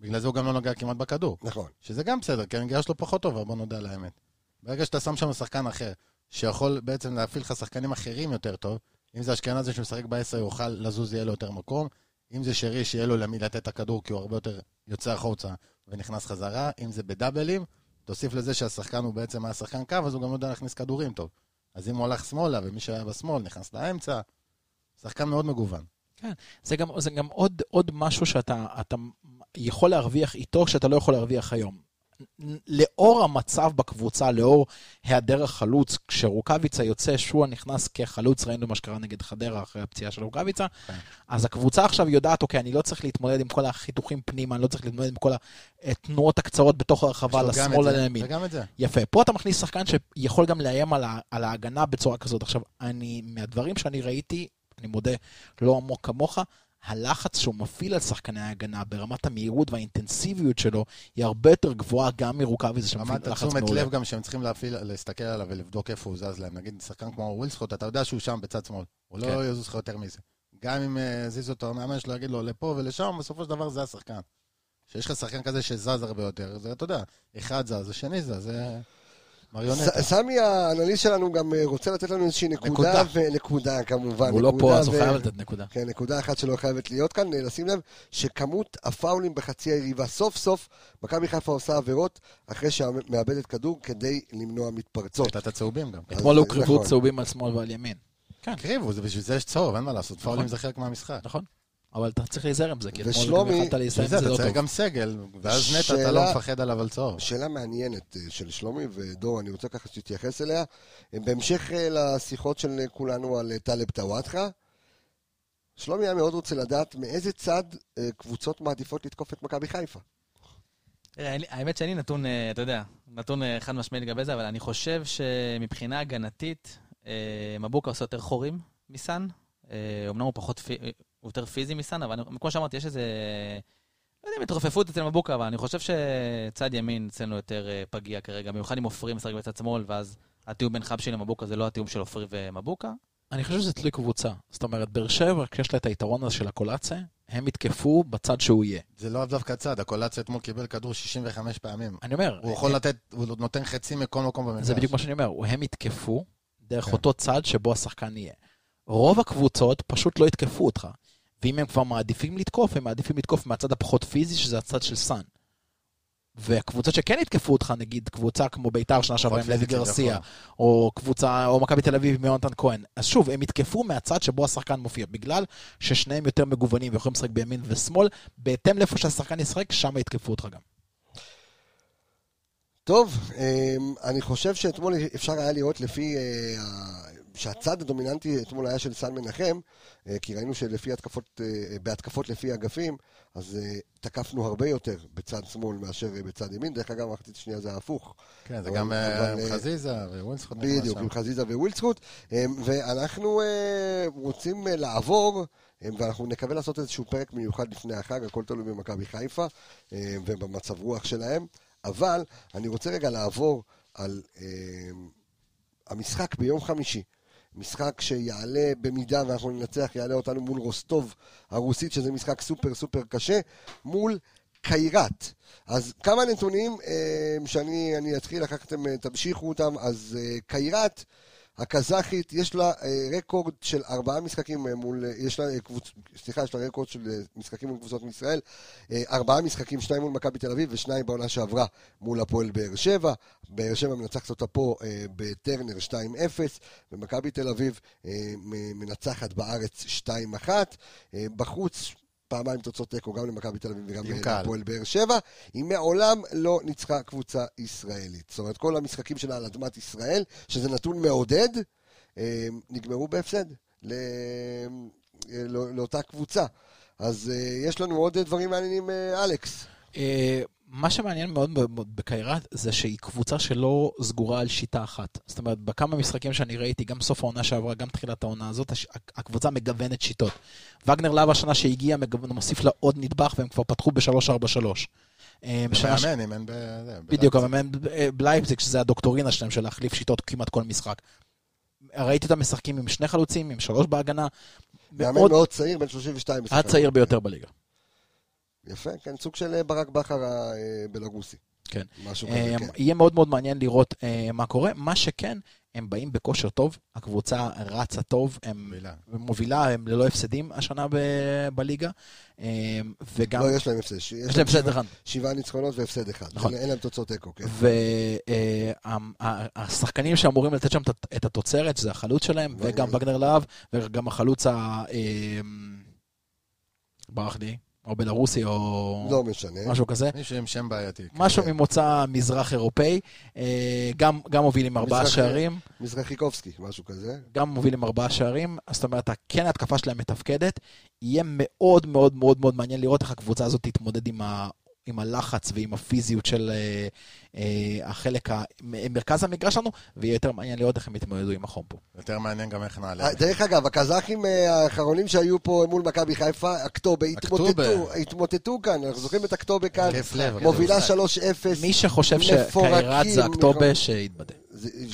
בגלל זה הוא גם לא נוגע כמעט בכדור. נכון. שזה גם בסדר, כי הנגיעה שלו פחות טובה, בוא נודה על האמת. ברגע שאתה שם שם שחקן אחר, שיכול בעצם להפעיל לך שחקנים אחרים יותר טוב, אם זה אשכנזי שמשחק בעשר, יוכל לזוז, יהיה לו יותר מקום. אם זה שרי, שיהיה לו למי לתת את הכדור, כי הוא הרבה יותר יוצא החוצה ונכנס חזרה. אם זה בדאבלים, תוסיף לזה שהשחקן הוא בעצם היה שחקן קו, אז הוא גם יודע להכניס כדורים טוב. אז אם הוא הלך שמאלה, ומי שהיה בשמאל נכנס לאמצע, שחקן מאוד מגוון. זה גם, זה גם עוד, עוד משהו שאתה אתה יכול להרוויח איתו שאתה לא יכול להרוויח היום. לאור המצב בקבוצה, לאור היעדר החלוץ, כשרוקאביצה יוצא, שועה נכנס כחלוץ, ראינו מה שקרה נגד חדרה אחרי הפציעה של רוקאביצה, כן. אז הקבוצה עכשיו יודעת, אוקיי, אני לא צריך להתמודד עם כל החיתוכים פנימה, אני לא צריך להתמודד עם כל התנועות הקצרות בתוך הרחבה, לשמאל את זה, לימין. וגם את זה. יפה. פה אתה מכניס שחקן שיכול גם לאיים על, ה, על ההגנה בצורה כזאת. עכשיו, אני, מהדברים שאני ראיתי, אני מודה, לא עמוק כמוך, הלחץ שהוא מפעיל על שחקני ההגנה ברמת המהירות והאינטנסיביות שלו, היא הרבה יותר גבוהה גם מרוקאביזה שמפעיל רמת לחץ תשומת מעולה. לב גם שהם צריכים להפעיל, להסתכל עליו ולבדוק איפה הוא זז להם. נגיד שחקן כמו ווילסקוט, אתה יודע שהוא שם בצד שמאל. הוא כן. לא יזוז לך יותר מזה. גם אם אה, זיז אותו המאמן שלו, יגיד לו לפה ולשם, בסופו של דבר זה השחקן. כשיש לך שחקן כזה שזז הרבה יותר, זה אתה יודע, אחד זז, השני זז, זה מריונטה. סמי האנליסט שלנו גם אה, רוצה לתת לנו איזושהי נקודה, נקודה. ונקודה כמובן. הוא לא פה, אז הוא חייב לתת נקודה. כן, נקודה אחת שלא חייבת להיות כאן, אה, לשים לב שכמות הפאולים בחצי היריבה, סוף סוף מכבי חיפה עושה עבירות אחרי שמאבדת כדור כדי למנוע מתפרצות. הייתה את הצהובים גם. אתמול אז, הוא קריבו נכון. צהובים על שמאל ועל ימין. הקריבו, זה בשביל זה יש צהוב, אין מה לעשות. פאולים זה חלק מהמשחק. נכון. אבל אתה צריך להיזהר עם זה, כי אתמול ושלומי- גם יכלת זה עם זה אתה לא צריך טוב. גם סגל, ואז נטע אתה לא מפחד עליו על צהוב. שאלה מעניינת אה, של שלומי ודור, אני רוצה ככה שתתייחס אליה. אה, בהמשך אה, לשיחות של כולנו על טלב טוואטחה, שלומי היה מאוד רוצה לדעת מאיזה צד קבוצות מעדיפות לתקוף את מכבי חיפה. האמת שאין לי נתון, אתה יודע, נתון חד משמעי לגבי זה, אבל אני חושב שמבחינה הגנתית, מבוקה עושה יותר חורים מסאן. אמנם הוא פחות, פי- הוא יותר פיזי מסאן, אבל אני- כמו שאמרתי, יש איזה... לא יודע אם התרופפות אצל מבוקה, אבל אני חושב שצד ימין אצלנו יותר אה, פגיע כרגע, במיוחד אם עופרי משחק בצד שמאל, ואז התיאום בין חבשי למבוקה זה לא התיאום של עופרי ומבוקה. אני חושב שזה תלוי קבוצה. זאת אומרת, באר שבע, כשיש לה את היתרון הזה של הקולציה, הם יתקפו בצד שהוא יהיה. זה לא דווקא צד, הקולציה אתמול קיבל כדור 65 פעמים. אני אומר, הוא יכול לתת, הוא נותן חצי מכל מקום במגרש. זה בדיוק מה שאני אומר, הם יתקפו דרך כן. אותו צד שבו השחקן יהיה. רוב הקבוצות פשוט לא יתקפו אותך. ואם הם כבר מעדיפים לתקוף, הם מעדיפים לתקוף מהצד הפחות פיזי, שזה הצד של סאן. והקבוצות שכן יתקפו אותך, נגיד קבוצה כמו ביתר שנה שעברה עם לוי פיזי גרסיה, כביכול. או קבוצה, או מכבי תל אביב עם יונתן כהן. אז שוב, הם יתקפו מהצד שבו השחקן מופיע, בגלל ששניהם יותר מגוונים ויכולים לשחק בימין ושמאל, בהתאם לאיפה שהשחקן ישחק, שם יתקפו אותך גם. טוב, אמ, אני חושב שאתמול אפשר היה לראות לפי... שהצד הדומיננטי אתמול היה של סן מנחם, אה, כי ראינו שלפי התקפות, אה, בהתקפות לפי אגפים, אז אה, תקפנו הרבה יותר בצד שמאל מאשר בצד ימין. דרך אגב, המחצית השנייה זה הפוך. כן, זה גם אה, חזיזה ווינסקוט. בדיוק, עם חזיזה ווילצחוט. אמ, ואנחנו רוצים לעבור, ואנחנו נקווה לעשות איזשהו פרק מיוחד לפני החג, הכל תלוי במכבי חיפה ובמצב רוח שלהם. אבל אני רוצה רגע לעבור על המשחק ביום חמישי. משחק שיעלה במידה ואנחנו ננצח, יעלה אותנו מול רוסטוב הרוסית, שזה משחק סופר סופר קשה, מול קיירת. אז כמה נתונים אה, שאני אני אתחיל, אחר כך אתם אה, תמשיכו אותם. אז אה, קיירת, הקזחית, יש לה אה, רקורד של ארבעה משחקים אה, מול, אה, יש לה קבוצ... סליחה, יש לה רקורד של משחקים מול קבוצות מישראל. ארבעה משחקים, שניים מול מכבי תל אביב ושניים בעונה שעברה מול הפועל באר שבע. באר שבע מנצחת אותה פה בטרנר 2-0, ומכבי תל אביב מנצחת בארץ 2-1. אה, בחוץ, פעמיים תוצאות תיקו, גם למכבי תל אביב וגם. להפועל באר שבע. היא מעולם לא ניצחה קבוצה ישראלית. זאת אומרת, כל המשחקים שלה על אדמת ישראל, שזה נתון מעודד, אה, נגמרו בהפסד ל... אה, לא- לאותה קבוצה. אז אה, יש לנו עוד דברים מעניינים, אלכס. אה, מה שמעניין מאוד בקיירת זה שהיא קבוצה שלא סגורה על שיטה אחת. זאת אומרת, בכמה משחקים שאני ראיתי, גם סוף העונה שעברה, גם תחילת העונה הזאת, הקבוצה מגוונת שיטות. וגנר להב השנה שהגיע מוסיף לה עוד נדבך והם כבר פתחו ב-3-4-3. אה, מאמן, אין ב... בדיוק. המאמן ב- בלייפציג, שזה הדוקטורינה שלהם, של להחליף שיטות כמעט כל משחק. ראיתי אותם משחקים עם שני חלוצים, עם שלוש בהגנה. מאמן מאוד צעיר, בן 32. בסך הכל. הצעיר ביותר בליגה. יפה, כן, סוג של אה, ברק בכר הבלארוסי. כן. משהו כזה, אה, כן. יהיה מאוד מאוד מעניין לראות אה, מה קורה. מה שכן, הם באים בכושר טוב, הקבוצה רצה טוב, הם מובילה. מובילה, הם ללא הפסדים השנה ב- בליגה, אה, וגם... לא, יש להם הפסד. יש יש להם הפסד אחד. שבעה ניצחונות והפסד אחד. נכון. אין- להם תוצאות תיקו, כן. והשחקנים שאמורים לתת שם את- התוצרת, זה החלוץ שלהם. וגם וגנר להב, וגם החלוץ ה... אה, ברח לי, או בלרוסי, או לא משנה. משהו כזה. מישהו עם שם בעייתי. משהו כן. ממוצא מזרח אירופאי, אה, גם, גם מוביל עם ארבעה מזרח- שערים, מזרחיקובסקי, משהו כזה. גם מוביל עם ארבעה שערים, זאת אומרת, כן ההתקפה שלהם מתפקדת. יהיה מאוד מאוד מאוד מאוד מעניין לראות איך הקבוצה הזאת תתמודד עם, עם הלחץ ועם הפיזיות של אה, אה, החלק, ה, מרכז המגרש שלנו, ויהיה יותר מעניין לראות איך הם יתמודדו עם החום פה. יותר מעניין גם איך נעלה. אה, דרך אגב, הקזחים אה, האחרונים שהיו פה מול מכבי חיפה, אקטובה, התמוטטו, אקטובה. התמוטטו כאן, אנחנו זוכרים את אקטובה כאן. מובילה משחק. 3-0. מי שחושב שקיירת זה. הכתובה, שיתבדה.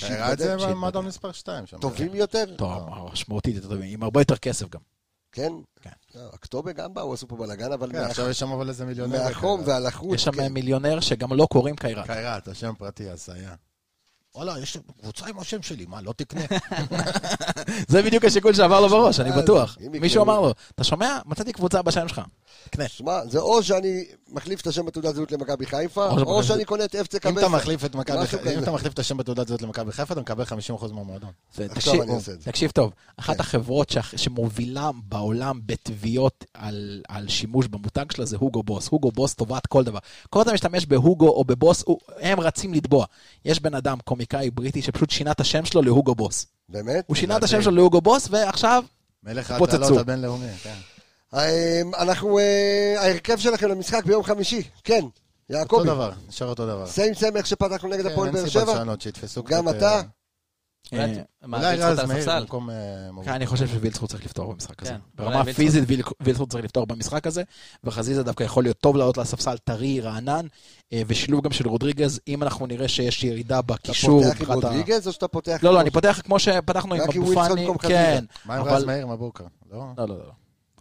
קיירת זה מועדון מספר 2 שם. טובים יותר? טוב, משמעותית יותר טובים, עם הרבה יותר כסף גם. כן? כן. לא, אקטובה גם באו, עשו פה בלאגן, אבל כן, עכשיו יש שם אבל איזה מיליונר. מהחום והלחות. יש שם כן. מיליונר שגם לא קוראים קיירת. קיירת, השם פרטי, הזיה. וואלה, יש קבוצה עם השם שלי, מה, לא תקנה? זה בדיוק השיקול שעבר לו בראש, אני בטוח. מישהו אמר לו, אתה שומע? מצאתי קבוצה בשם שלך. קנה. שמע, זה או שאני מחליף את השם בתעודת זהות למכבי חיפה, או שאני קונה את אפצה קבסה. אם. אתה מחליף את השם בתעודת זהות למכבי חיפה, אתה מקבל 50% מהמועדון. תקשיב טוב, אחת כן. החברות שמובילה בעולם בתביעות על על שימוש במותג שלה זה הוגו בוס. הוגו בוס תובעת כל דבר. כל אתה משתמש בהוגו או בבוס, הם רצים לתבוע. יש בן אדם, קומיקאי בריטי, שפשוט שינה את השם שלו להוגו בוס. באמת? הוא שינה את. השם שלו להוגו בוס, ועכשיו מלך. ההטלות הבינלאומי, כן. אה, אנחנו, אה, ההרכב שלכם למשחק ביום חמישי, כן, אותו יעקבי. דבר, נשאר אותו דבר. סיים סמך שפתחנו נגד כן, הפועל אין באר סיבה שבע? לשנות, שיתפסו קצת... גם אה, אתה? אולי- אה, מה, אולי רז על מאיר? במקום... אה, כן, אני חושב שווילדסחוט צריך לפתור במשחק הזה. כן, ברמה אולי וילדסחוט- הפיזית ויל- וילדסחוט צריך לפתור במשחק הזה, וחזיזה דווקא יכול להיות טוב לעלות לספסל טרי, רענן, אה, ושילוב גם של רודריגז, אם אנחנו נראה שיש ירידה אתה בקישור. פותח עם רודריגז או שאתה פותח... לא, לא, אני פותח כמו שפתחנו עם אבו פאני. כן. מה עם רז מאיר מבוקר? לא? לא, לא, לא.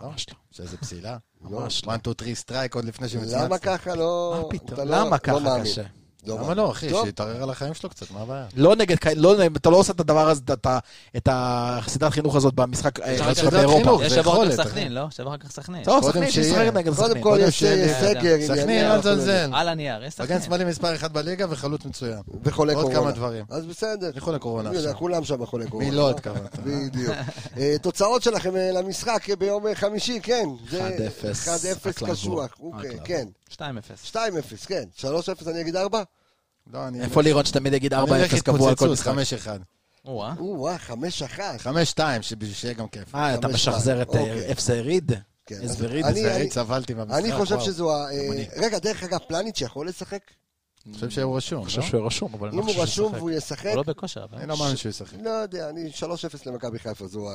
ממש לא. שזה פסילה? ממש לא. 1, 2, 3 strike עוד לפני שמצמצת. למה ככה לא... מה אתה פתאום? לא- למה לא ככה. קשה? למה מאמין. לא, אחי? שיתערער על החיים שלו קצת, מה הבעיה? לא נגד, לא, אתה לא עושה את הדבר הזה, את ה- את הסדרת חינוך הזאת במשחק אה, יש שלך באירופה. יש שבוע אחר כך. סכנין, לא? שבוע אחר כך סכנין. טוב, קודם סכנין, שיהיה- שישחק נגד קודם סכנין. כל קודם יש שיהיה- אה, סגר, סכנין, אל לא תזלזל. על הנייר, יש מגן סכנין. שמאלי מספר 1 בליגה וחלוץ מצוין. וחולה עוד קורונה. כמה דברים. אז בסדר. אני חולה קורונה עכשיו. כולם שם חולי קורונה. מי לא התכוונת? בדיוק. אה, תוצאות שלכם אה, למשחק אה, ביום אה, חמישי, כן. זה 1-0, 1-0 רק לעבור. קשוח. אוקיי. כן. 2-0. 2-0, כן. 3-0 אני אגיד 4? לא, אני... איפה לירון שתמיד יגיד 4-0 אני הולך קבוע על כל משחק? 5-1. או-אה. או-אה, 5-1. 5-2, שבשביל שיהיה גם כיף. אה, אתה משחזר את אוקיי. אפס ריד? כן. איזה ריד? אני- זה אני- ריד סבלתי מהמשחק. אני חושב. שזו ה... אה. רגע, דרך אגב, פלניץ' יכול לשחק? אני חושב שהוא רשום, אני חושב לא? שהוא רשום, אבל אני אם לא הוא חושב שהוא רשום. והוא ישחק, הוא לא בכושר, אבל... אני לא מאמין שהוא ישחק. לא יודע, אני 3-0 למכבי חיפה, זו ה...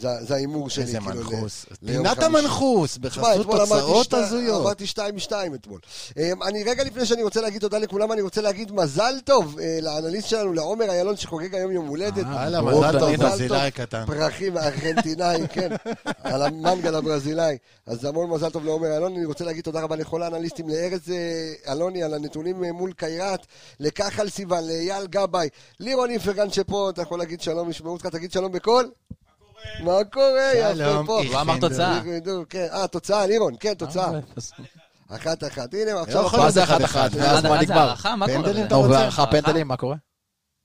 זה זה ההימור שלי. איזה כאילו, מנחוס. פינת. המנחוס, בחסות תוצאות הזויות. אמרתי 2-2 אתמול. אמ, אני רגע לפני שאני רוצה להגיד תודה לכולם, אני רוצה להגיד מזל טוב אה, לאנליסט שלנו, לעומר איילון שחוגג היום יום הולדת. אה, הלאה, ברור, מזל טוב. ברזילאי קטן. פרחים הארגנטינאי, כן, על המנגל הברזילאי. אז המון מזל טוב לעומר אלון. אני רוצה להגיד תודה רבה לכל האנליסטים, לארז אה, אלוני על הנתונים אה, מול קיירת, לכחל סיוון, לאייל גבאי, לירון איפרגן שפה, אתה יכול להגיד שלום, ישמעו אותך, תגיד שלום בקול. מה קורה? יפה שלום, פה. איך הוא אמר תוצאה. כן. אה, תוצאה, לירון, כן, תוצאה. אה. אחת אחת. הנה, לא עכשיו מה זה אחד אחד-אחד? אחד. ואז מה נגמר? הערכה? מה קורה? פנדלים? אתה רוצה? הערכה? פנדלים, מה קורה?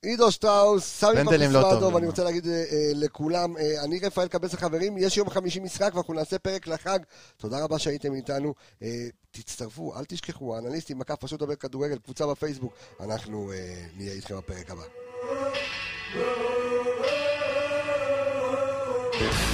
עידו שטראוס, סמי פנדלים לא טוב פפיסמדוב, לנו. אני רוצה להגיד אה, אה, לכולם, אה, אני רפאל קבס החברים, יש יום חמישי משחק ואנחנו נעשה פרק לחג. תודה רבה שהייתם איתנו. אה, תצטרפו, אל תשכחו, האנליסטים, מקף פשוט דבר כדורגל, קבוצה בפייסבוק. אנחנו אה, נהיה איתכם בפרק הבא. Thank you.